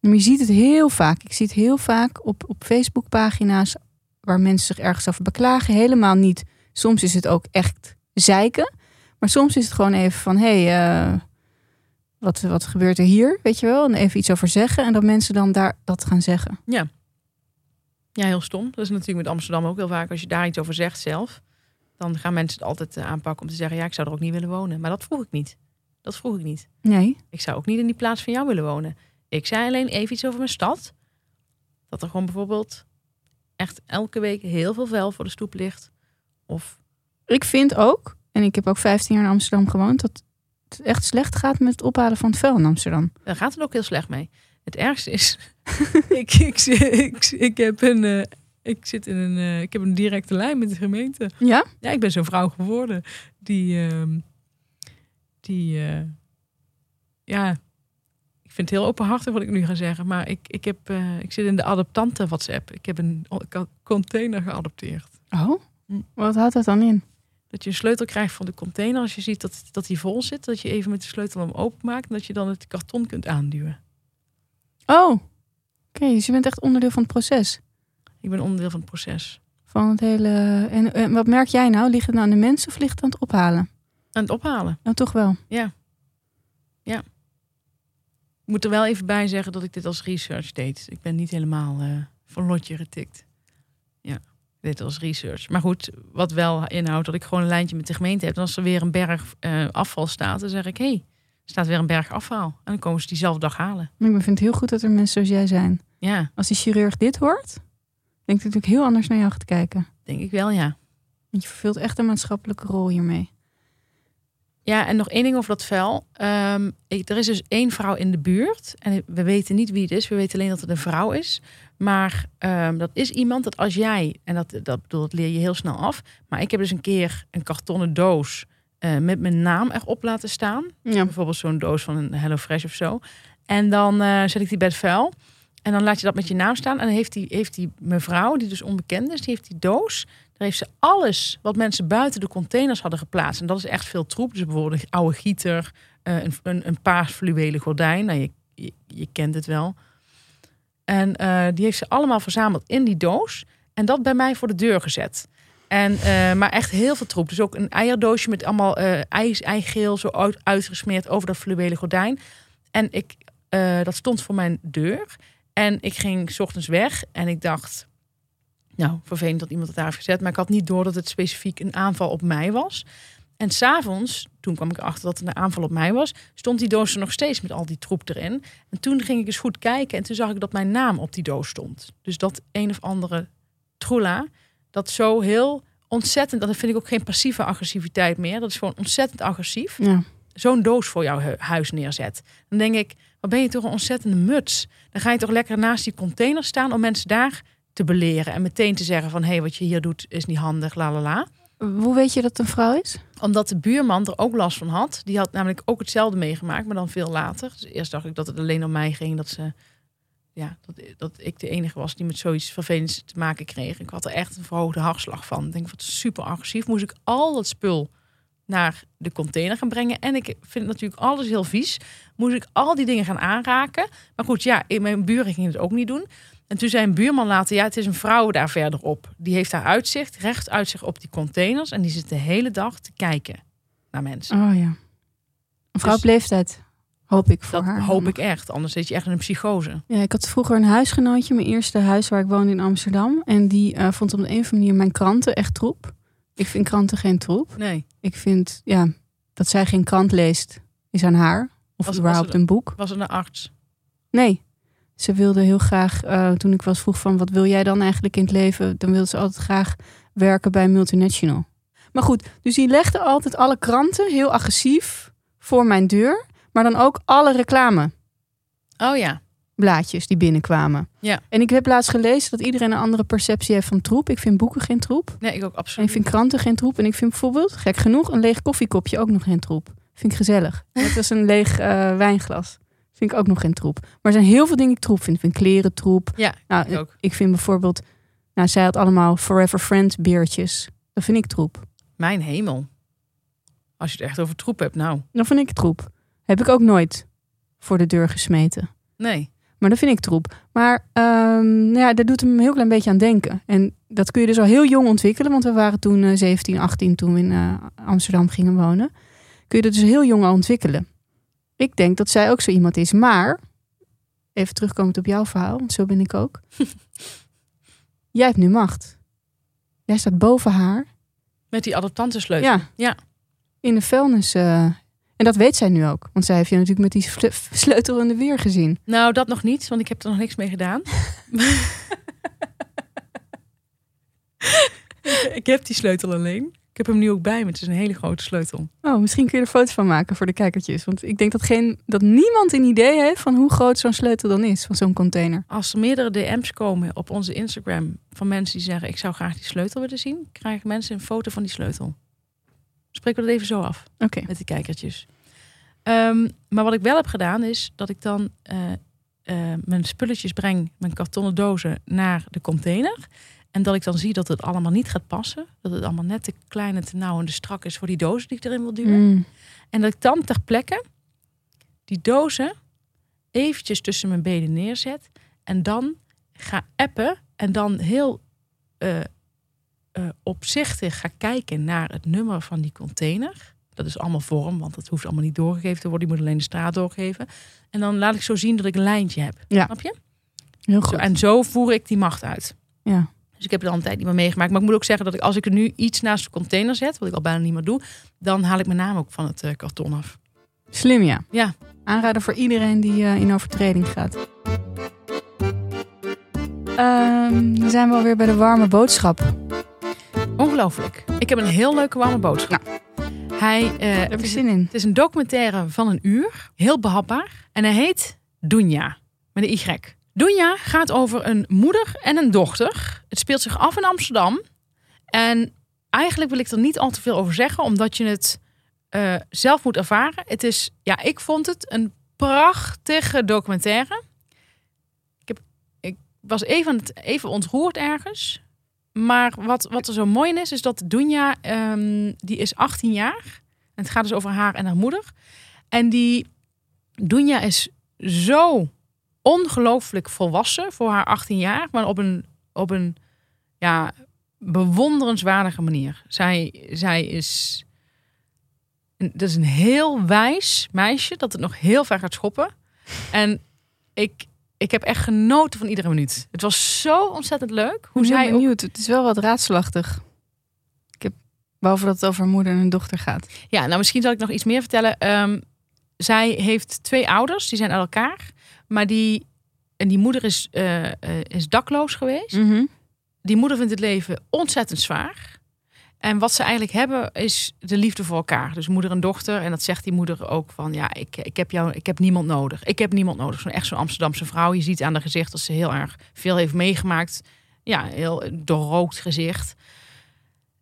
Maar je ziet het heel vaak. Ik zie het heel vaak op, op Facebookpagina's waar mensen zich ergens over beklagen. Helemaal niet. Soms is het ook echt zeiken. Maar soms is het gewoon even van, hé, hey, eh, wat, wat gebeurt er hier? Weet je wel? En even iets over zeggen. En dat mensen dan daar dat gaan zeggen. Ja, heel stom. Dat is natuurlijk met Amsterdam ook heel vaak. Als je daar iets over zegt zelf, dan gaan mensen het altijd eh, aanpakken om te zeggen: ja, ik zou er ook niet willen wonen. Maar dat vroeg ik niet. Dat vroeg ik niet. Nee. Ik zou ook niet in die plaats van jou willen wonen. Ik zei alleen even iets over mijn stad. Dat er gewoon bijvoorbeeld echt elke week heel veel vuil voor de stoep ligt. Of Ik vind ook, en ik heb ook 15 jaar in Amsterdam gewoond, dat het echt slecht gaat met het ophalen van het vuil in Amsterdam. daar gaat het ook heel slecht mee. Het ergste is, ik, ik, ik, ik, heb een, eh, ik zit in een, eh, ik heb een directe lijn met de gemeente. Ja? Ja, ik ben zo'n vrouw geworden die, ehm, die, eh, ja, ik vind het heel openhartig wat ik nu ga zeggen, maar ik, ik, heb, eh, ik zit in de adoptante WhatsApp. Ik heb een container geadopteerd. Oh? Hm. Wat houdt dat dan in? Dat je een sleutel krijgt van de container als je ziet dat, dat die vol zit, dat je even met de sleutel hem openmaakt en dat je dan het karton kunt aanduwen. Oh, oké. dus je bent echt onderdeel van het proces. Ik ben onderdeel van het proces. Van het hele... En, en wat merk jij nou? Ligt het nou aan de mensen of ligt het aan het ophalen? Aan het ophalen. Nou, toch wel. Ik moet er wel even bij zeggen dat ik dit als research deed. Ik ben niet helemaal eh, van lotje getikt. Ja, dit als research. Maar goed, wat wel inhoudt dat ik gewoon een lijntje met de gemeente heb. En als er weer een berg eh, afval staat, dan zeg ik... hé, hey, er staat weer een berg afval. En dan komen ze diezelfde dag halen. Ik vind het heel goed dat er mensen zoals jij zijn. Ja, Als die chirurg dit hoort, denkt hij natuurlijk heel anders naar jou gaat kijken. denk ik wel, ja. Want je vervult echt een maatschappelijke rol hiermee. Ja, en nog één ding over dat vuil. Ehm, er is dus één vrouw in de buurt. En we weten niet wie het is. We weten alleen dat het een vrouw is. Maar ehm, dat is iemand dat als jij... En dat, dat, bedoel, dat leer je heel snel af. Maar ik heb dus een keer een kartonnen doos... eh, met mijn naam erop laten staan. Ja. Bijvoorbeeld zo'n doos van een HelloFresh of zo. En dan eh, zet ik die bij het vuil. En dan laat je dat met je naam staan. En dan heeft die, heeft die mevrouw, die dus onbekend is, die heeft die doos. Daar heeft ze alles wat mensen buiten de containers hadden geplaatst. En dat is echt veel troep. Dus bijvoorbeeld een oude gieter, eh, een, een, een paars fluwelen gordijn. Nou, je, je, kent het wel. En eh, die heeft ze allemaal verzameld in die doos. En dat bij mij voor de deur gezet. En, eh, maar echt heel veel troep. Dus ook een eierdoosje met allemaal eh ijs, eigeel zo uit, uitgesmeerd over dat fluwelen gordijn. En ik, dat stond voor mijn deur. En ik ging 's ochtends weg en ik dacht, nou, vervelend dat iemand het daar heeft gezet. Maar ik had niet door dat het specifiek een aanval op mij was. En s'avonds, toen kwam ik erachter dat het een aanval op mij was, stond die doos er nog steeds met al die troep erin. En toen ging ik eens goed kijken en toen zag ik dat mijn naam op die doos stond. Dus dat een of andere troela, dat zo heel ontzettend, dat vind ik ook geen passieve agressiviteit meer. Dat is gewoon ontzettend agressief. Ja. zo'n doos voor jouw hu- huis neerzet. Dan denk ik, wat ben je toch een ontzettende muts. Dan ga je toch lekker naast die container staan om mensen daar te beleren. En meteen te zeggen van, hé, hey, wat je hier doet is niet handig, la la la. Hoe weet je dat het een vrouw is? Omdat de buurman er ook last van had. Die had namelijk ook hetzelfde meegemaakt, maar dan veel later. Dus eerst dacht ik dat het alleen om mij ging. Dat, ze, ja, dat, dat ik de enige was die met zoiets vervelends te maken kreeg. Ik had er echt een verhoogde hartslag van. Ik denk, wat super agressief. Moest ik al dat spul naar de container gaan brengen. En ik vind natuurlijk alles heel vies. Moest ik al die dingen gaan aanraken. Maar goed, ja, in mijn buren ging het ook niet doen. En toen zei een buurman later, ja, het is een vrouw daar verderop. Die heeft daar uitzicht, recht uitzicht op die containers. En die zit de hele dag te kijken naar mensen. Oh ja. Een vrouw op Dus- leeftijd, hoop ik voor Dat haar. hoop ik echt. Anders zit je echt in een psychose. Ja, ik had vroeger een huisgenootje, mijn eerste huis waar ik woonde in Amsterdam. En die eh, vond op de een of andere manier mijn kranten echt troep. Ik vind kranten geen troep. Nee. Ik vind, ja, dat zij geen krant leest, is aan haar. Of Was- überhaupt was er- een boek. Was een arts. Nee. Ze wilde heel graag, eh, toen ik was vroeg van wat wil jij dan eigenlijk in het leven? Dan wilde ze altijd graag werken bij multinational. Maar goed, dus die legde altijd alle kranten heel agressief voor mijn deur. Maar dan ook alle reclame. Oh ja. Blaadjes die binnenkwamen. Ja. En ik heb laatst gelezen dat iedereen een andere perceptie heeft van troep. Ik vind boeken geen troep. Nee, ik ook En absoluut. ik vind kranten geen troep. En ik vind bijvoorbeeld, gek genoeg, een leeg koffiekopje ook nog geen troep. Vind ik gezellig. Net als een leeg eh, wijnglas. Vind ik ook nog geen troep. Maar er zijn heel veel dingen die ik troep vind. Ik vind kleren troep. Ja, nou, ik ook. ik vind bijvoorbeeld, nou, zij had allemaal Forever Friends beertjes. Dat vind ik troep. Mijn hemel. Als je het echt over troep hebt, nou. Dat vind ik troep. Heb ik ook nooit voor de deur gesmeten. Nee. Maar dat vind ik troep. Maar nou ja, dat doet hem een heel klein beetje aan denken. En dat kun je dus al heel jong ontwikkelen. Want we waren toen eh, 17, 18 toen we in eh, Amsterdam gingen wonen. Kun je dat dus heel jong al ontwikkelen. Ik denk dat zij ook zo iemand is. Maar, even terugkomend op jouw verhaal. Want zo ben ik ook. Jij hebt nu macht. Jij staat boven haar. Met die adoptantensleutel. Ja. Ja. In de vuilnis. eh, en dat weet zij nu ook. Want zij heeft je natuurlijk met die sle- sleutel in de weer gezien. Nou, dat nog niet, want ik heb er nog niks mee gedaan. ik heb die sleutel alleen. Ik heb hem nu ook bij me. Het is een hele grote sleutel. Oh, misschien kun je er foto's van maken voor de kijkertjes. Want ik denk dat, geen, dat niemand een idee heeft van hoe groot zo'n sleutel dan is, van zo'n container. Als er meerdere DM's komen op onze Instagram van mensen die zeggen: Ik zou graag die sleutel willen zien, krijgen mensen een foto van die sleutel. Spreken we dat even zo af Oké. met de kijkertjes. Ehm, maar wat ik wel heb gedaan is dat ik dan eh, eh, mijn spulletjes breng, mijn kartonnen dozen, naar de container. En dat ik dan zie dat het allemaal niet gaat passen. Dat het allemaal net te klein en te nauw en te strak is voor die dozen die ik erin wil duwen. Mm. En dat ik dan ter plekke die dozen eventjes tussen mijn benen neerzet. En dan ga appen. En dan heel eh, eh, opzichtig ga kijken naar het nummer van die container. Dat is allemaal vorm, want dat hoeft allemaal niet doorgegeven te worden. Je moet alleen de straat doorgeven. En dan laat ik zo zien dat ik een lijntje heb. Ja. Snap je? Heel Zo, goed. en zo voer ik die macht uit. Ja. Dus ik heb het al een tijd niet meer meegemaakt. Maar ik moet ook zeggen dat ik, als ik er nu iets naast de container zet, wat ik al bijna niet meer doe, dan haal ik mijn naam ook van het eh, karton af. Slim, ja. Ja. Aanraden voor iedereen die eh, in overtreding gaat. Ehm, dan zijn we alweer bij de warme boodschap. Ongelooflijk. Ik heb een heel leuke warme boodschap. Hij, Daar heb ik zin in. het is een documentaire van een uur. Heel behapbaar. En hij heet Dunja. Met een Y. Dunja gaat over een moeder en een dochter. Het speelt zich af in Amsterdam. En eigenlijk wil ik er niet al te veel over zeggen. Omdat je het eh, zelf moet ervaren. Het is, ja, ik vond het een prachtige documentaire. Ik, heb, ik was even, even ontroerd ergens. Maar wat, wat er zo mooi in is, is dat Dunja, ehm, die is 18 jaar. En het gaat dus over haar en haar moeder. En die Dunja is zo ongelooflijk volwassen voor haar 18 jaar. Maar op een, op een ja, bewonderenswaardige manier. Zij, zij is... Dat is een heel wijs meisje dat het nog heel ver gaat schoppen. En ik, ik heb echt genoten van iedere minuut. Het was zo ontzettend leuk. Hoe zij ook benieuwd. Het is wel wat raadselachtig. Ik heb, behalve dat het over moeder en dochter gaat. Ja, nou misschien zal ik nog iets meer vertellen. Ehm, zij heeft twee ouders, die zijn uit elkaar. Maar die, en die moeder is, eh, eh, is dakloos geweest. Die moeder vindt het leven ontzettend zwaar. En wat ze eigenlijk hebben is de liefde voor elkaar. Dus moeder en dochter. En dat zegt die moeder ook van ja, ik, ik heb jou, ik heb niemand nodig. Ik heb niemand nodig. Zo'n echt zo'n Amsterdamse vrouw. Je ziet aan de gezicht dat ze heel erg veel heeft meegemaakt. Ja, heel doorrookt gezicht.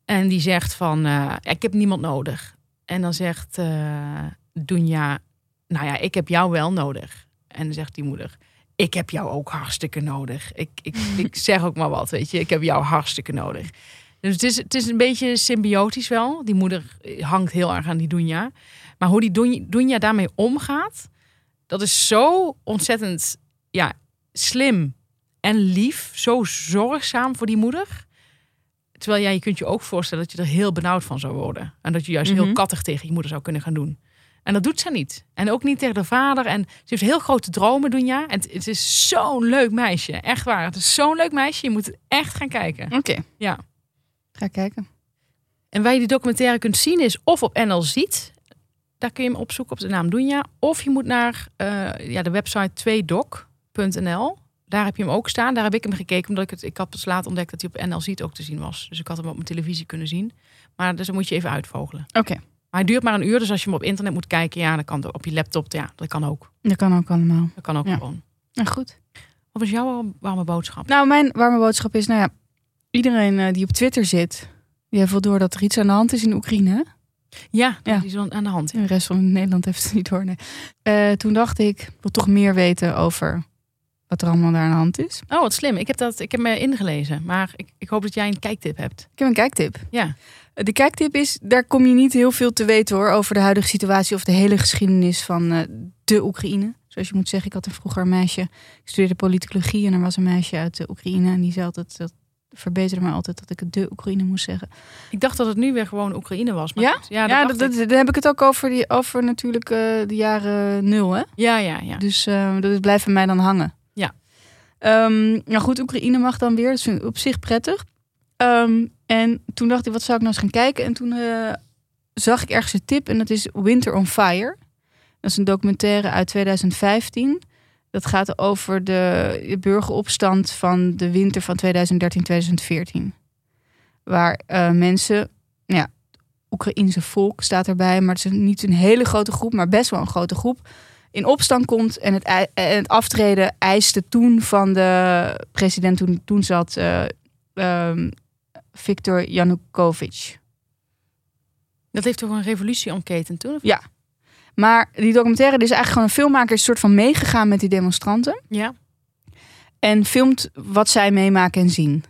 En die zegt van eh, ik heb niemand nodig. En dan zegt uh, Dunja, nou ja, ik heb jou wel nodig. En dan zegt die moeder, ik heb jou ook hartstikke nodig. Ik, ik, ik zeg ook maar wat, weet je. Ik heb jou hartstikke nodig. Dus het is, het is een beetje symbiotisch wel. Die moeder hangt heel erg aan die Dunja. Maar hoe die Dunja daarmee omgaat, dat is zo ontzettend ja, slim en lief. Zo zorgzaam voor die moeder. Terwijl jij, je kunt je ook voorstellen dat je er heel benauwd van zou worden. En dat je juist heel kattig tegen je moeder zou kunnen gaan doen. En dat doet ze niet. En ook niet tegen de vader. En ze heeft heel grote dromen, Dunja. En het, is zo'n leuk meisje. Echt waar. Het is zo'n leuk meisje. Je moet het echt gaan kijken. Oké. Ja. Ga kijken. En waar je die documentaire kunt zien is of op NL Ziet. Daar kun je hem opzoeken op de naam Dunja. Of je moet naar uh, ja, de website 2doc.nl. Daar heb je hem ook staan. Daar heb ik hem gekeken. Omdat ik het, ik had pas laat ontdekt dat hij op NL Ziet ook te zien was. Dus ik had hem op mijn televisie kunnen zien. Maar dus dan moet je even uitvogelen. Oké. Maar hij duurt maar een uur. Dus als je hem op internet moet kijken, ja, dan kan op je laptop. Ja, dat kan ook. Dat kan ook allemaal. Dat kan ook Ja. gewoon. Nou goed. Wat was jouw warme boodschap? Nou, mijn warme boodschap is, nou ja, iedereen eh, die op Twitter zit, die heeft wel door dat er iets aan de hand is in Oekraïne. Ja, Ja. die is wel aan de hand. En de rest van Nederland heeft het niet door. Nee. Eh, toen dacht ik, ik wil toch meer weten over wat er allemaal daar aan de hand is. Oh, wat slim. Ik heb, dat, ik heb me ingelezen. Maar ik, ik hoop dat jij een kijktip hebt. Ik heb een kijktip. Ja. De kijktip is, daar kom je niet heel veel te weten hoor, over de huidige situatie of de hele geschiedenis van eh, de Oekraïne. Zoals je moet zeggen, ik had een vroeger een meisje, ik studeerde politicologie en er was een meisje uit de Oekraïne en die zei altijd, dat verbeterde me altijd dat ik het de Oekraïne moest zeggen. Ik dacht dat het nu weer gewoon Oekraïne was. Maar Ja? goed. Ja, dat Ja, dat, daar heb ik het ook over, die, over natuurlijk eh, de jaren nul hè. ja, ja, ja. Dus eh, dat blijft bij mij dan hangen. Ja. Ehm, nou goed, Oekraïne mag dan weer. Dat vind ik op zich prettig. Ehm, en toen dacht ik, wat zou ik nou eens gaan kijken? En toen eh, zag ik ergens een tip en dat is Winter on Fire. Dat is een documentaire uit 2015. Dat gaat over de, burgeropstand van de winter van 2013-2014. Waar eh, mensen, ja, Oekraïense volk staat erbij, maar het is niet een hele grote groep, maar best wel een grote groep in opstand komt en het, en het aftreden eiste toen van de president toen, toen zat eh, ehm, Viktor Yanukovych. Dat heeft toch een revolutie ontketend toen? of- Ja. Maar die documentaire die is eigenlijk gewoon een filmmaker is een soort van meegegaan met die demonstranten Ja. en filmt wat zij meemaken en zien.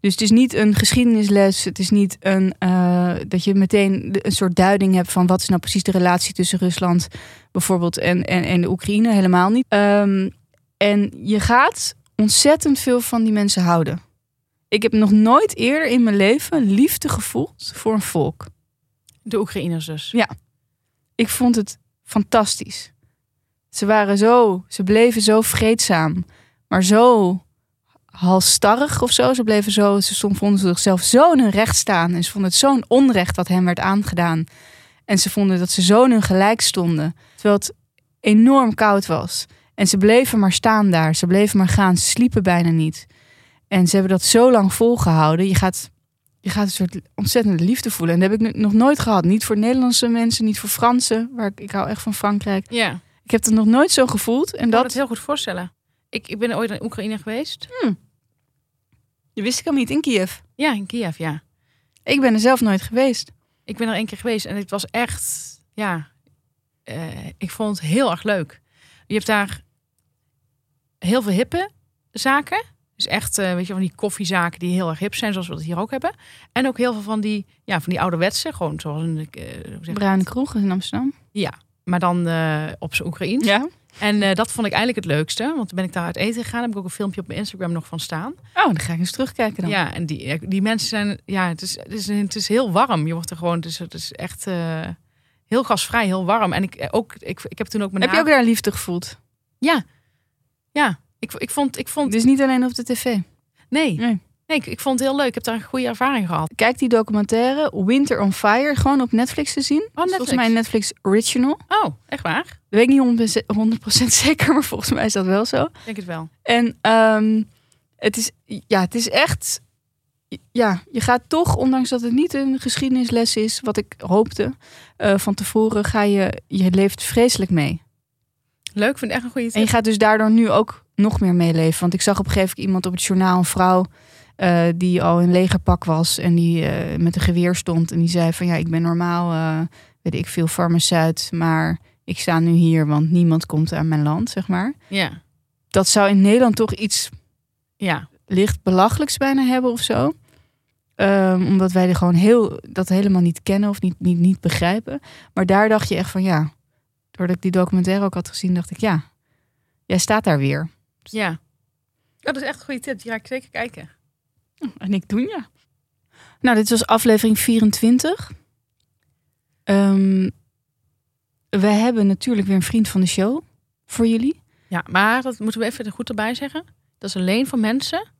Dus het is niet een geschiedenisles, het is niet een, eh, dat je meteen een soort duiding hebt van wat is nou precies de relatie tussen Rusland bijvoorbeeld en, en, en de Oekraïne, helemaal niet. Ehm, en je gaat ontzettend veel van die mensen houden. Ik heb nog nooit eerder in mijn leven liefde gevoeld voor een volk. De Oekraïners dus. Ja. Ik vond het fantastisch. Ze waren zo, ze bleven zo vreedzaam, maar zo halstarrig of zo. Ze bleven zo, ze stond, vonden zichzelf zo in hun recht staan en ze vonden het zo'n onrecht wat hen werd aangedaan. En ze vonden dat ze zo in hun gelijk stonden, terwijl het enorm koud was. En ze bleven maar staan daar, ze bleven maar gaan, ze sliepen bijna niet. En ze hebben dat zo lang volgehouden. Je gaat je gaat een soort ontzettende liefde voelen. En dat heb ik nu- nog nooit gehad. Niet voor Nederlandse mensen, niet voor Fransen. Waar ik, ik hou echt van Frankrijk. Ja. Ik heb het nog nooit zo gevoeld. En Ik kan dat, het heel goed voorstellen. Ik, ik ben ooit in Oekraïne geweest. dat wist ik al niet in Kiev. Ja, in Kiev, ja. Ik ben er zelf nooit geweest. Ik ben er één keer geweest en het was echt, ja, eh, ik vond het heel erg leuk. Je hebt daar heel veel hippe zaken. Dus echt, eh, weet je, van die koffiezaken die heel erg hip zijn, zoals we dat hier ook hebben. En ook heel veel van die, ja, van die ouderwetse, gewoon zoals een, eh, zeg je Bruine kroeg in Amsterdam. maar dan eh, op zijn Oekraïens. Ja. En eh, dat vond ik eigenlijk het leukste, want toen ben ik daar uit eten gegaan. Heb ik ook een filmpje op mijn Instagram nog van staan. Oh, dan ga ik eens terugkijken dan. Ja, en die, die mensen zijn, ja, het is, het, is, het is heel warm. Je wordt er gewoon, het is, het is echt eh, heel gasvrij, heel warm. En ik, eh, ook, ik, ik heb toen ook mijn Heb je ook daar liefde gevoeld? Ja, ja. Ik, ik vond, ik vond, Dus niet alleen op de tv. nee, Nee. nee ik, ik vond het heel leuk. Ik heb daar een goede ervaring gehad. Kijk die documentaire Winter on Fire. Gewoon op Netflix te zien. Is Volgens mij Netflix original. Oh, echt waar? Dat weet ik niet 100% zeker, maar volgens mij is dat wel zo. Ik denk het wel. En ehm, het, is, ja, het is echt ja, je gaat toch, ondanks dat het niet een geschiedenisles is, wat ik hoopte eh, van tevoren, ga je, je leeft vreselijk mee. Leuk, vind ik echt een goede tip. En je gaat dus daardoor nu ook nog meer meeleven. Want ik zag op een gegeven moment iemand op het journaal, een vrouw, eh, die al in legerpak was en die eh, met een geweer stond. En die zei van ja, ik ben normaal, eh, weet ik veel, farmaceut, maar ik sta nu hier, want niemand komt aan mijn land, zeg maar. Ja, Dat zou in Nederland toch iets ja. licht belachelijks bijna hebben of zo. Ehm, omdat wij er gewoon heel, dat helemaal niet kennen of niet, niet, niet begrijpen. Maar daar dacht je echt van ja, doordat ik die documentaire ook had gezien, dacht ik ja, jij staat daar weer. Ja. Oh, dat is echt een goede tip. Die ga ik zeker kijken. En ik doen ja. Nou, dit was aflevering 24. Ehm, we hebben natuurlijk weer een vriend van de show voor jullie. Ja, maar dat moeten we even er goed erbij zeggen. Dat is alleen voor mensen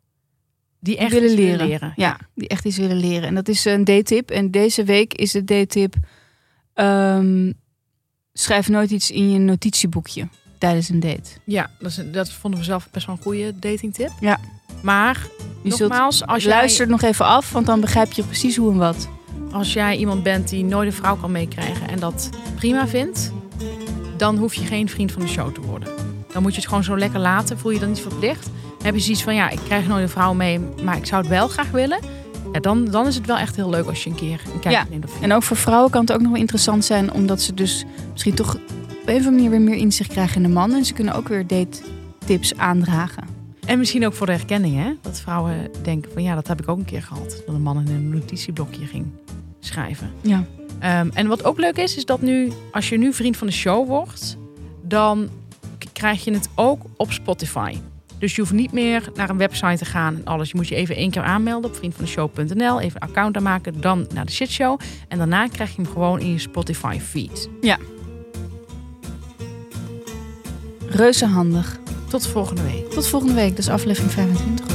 die echt willen iets leren. leren. Ja, die echt iets willen leren. En dat is een D-tip. En deze week is de D-tip... ehm, schrijf nooit iets in je notitieboekje tijdens een date. Ja, dat, is, dat vonden we zelf best wel een goede datingtip. Ja. Maar Je nogmaals, als jij, luister nog even af, want dan begrijp je precies hoe en wat. als jij iemand bent die nooit een vrouw kan meekrijgen en dat prima vindt, dan hoef je geen vriend van de show te worden. Dan moet je het gewoon zo lekker laten. Voel je dan niet verplicht. Heb je zoiets van, ja, ik krijg nooit een vrouw mee, maar ik zou het wel graag willen. Ja, dan, dan is het wel echt heel leuk als je een keer een kijkje Ja, neemt. En ook voor vrouwen kan het ook nog wel interessant zijn, omdat ze dus misschien toch een of andere manier weer meer inzicht krijgen in de man. En ze kunnen ook weer date tips aandragen. En misschien ook voor de herkenning, hè? Dat vrouwen denken van ja, dat heb ik ook een keer gehad. Dat een man in een notitieblokje ging schrijven. Ja. Ehm, en wat ook leuk is, is dat nu, als je nu vriend van de show wordt, dan krijg je het ook op Spotify. Dus je hoeft niet meer naar een website te gaan en alles. Je moet je even één keer aanmelden op vriendvandeshow.nl. Even een account aanmaken, dan naar de shitshow. En daarna krijg je hem gewoon in je Spotify feed. Reuze handig. Tot volgende week. Tot volgende week, dus aflevering 25.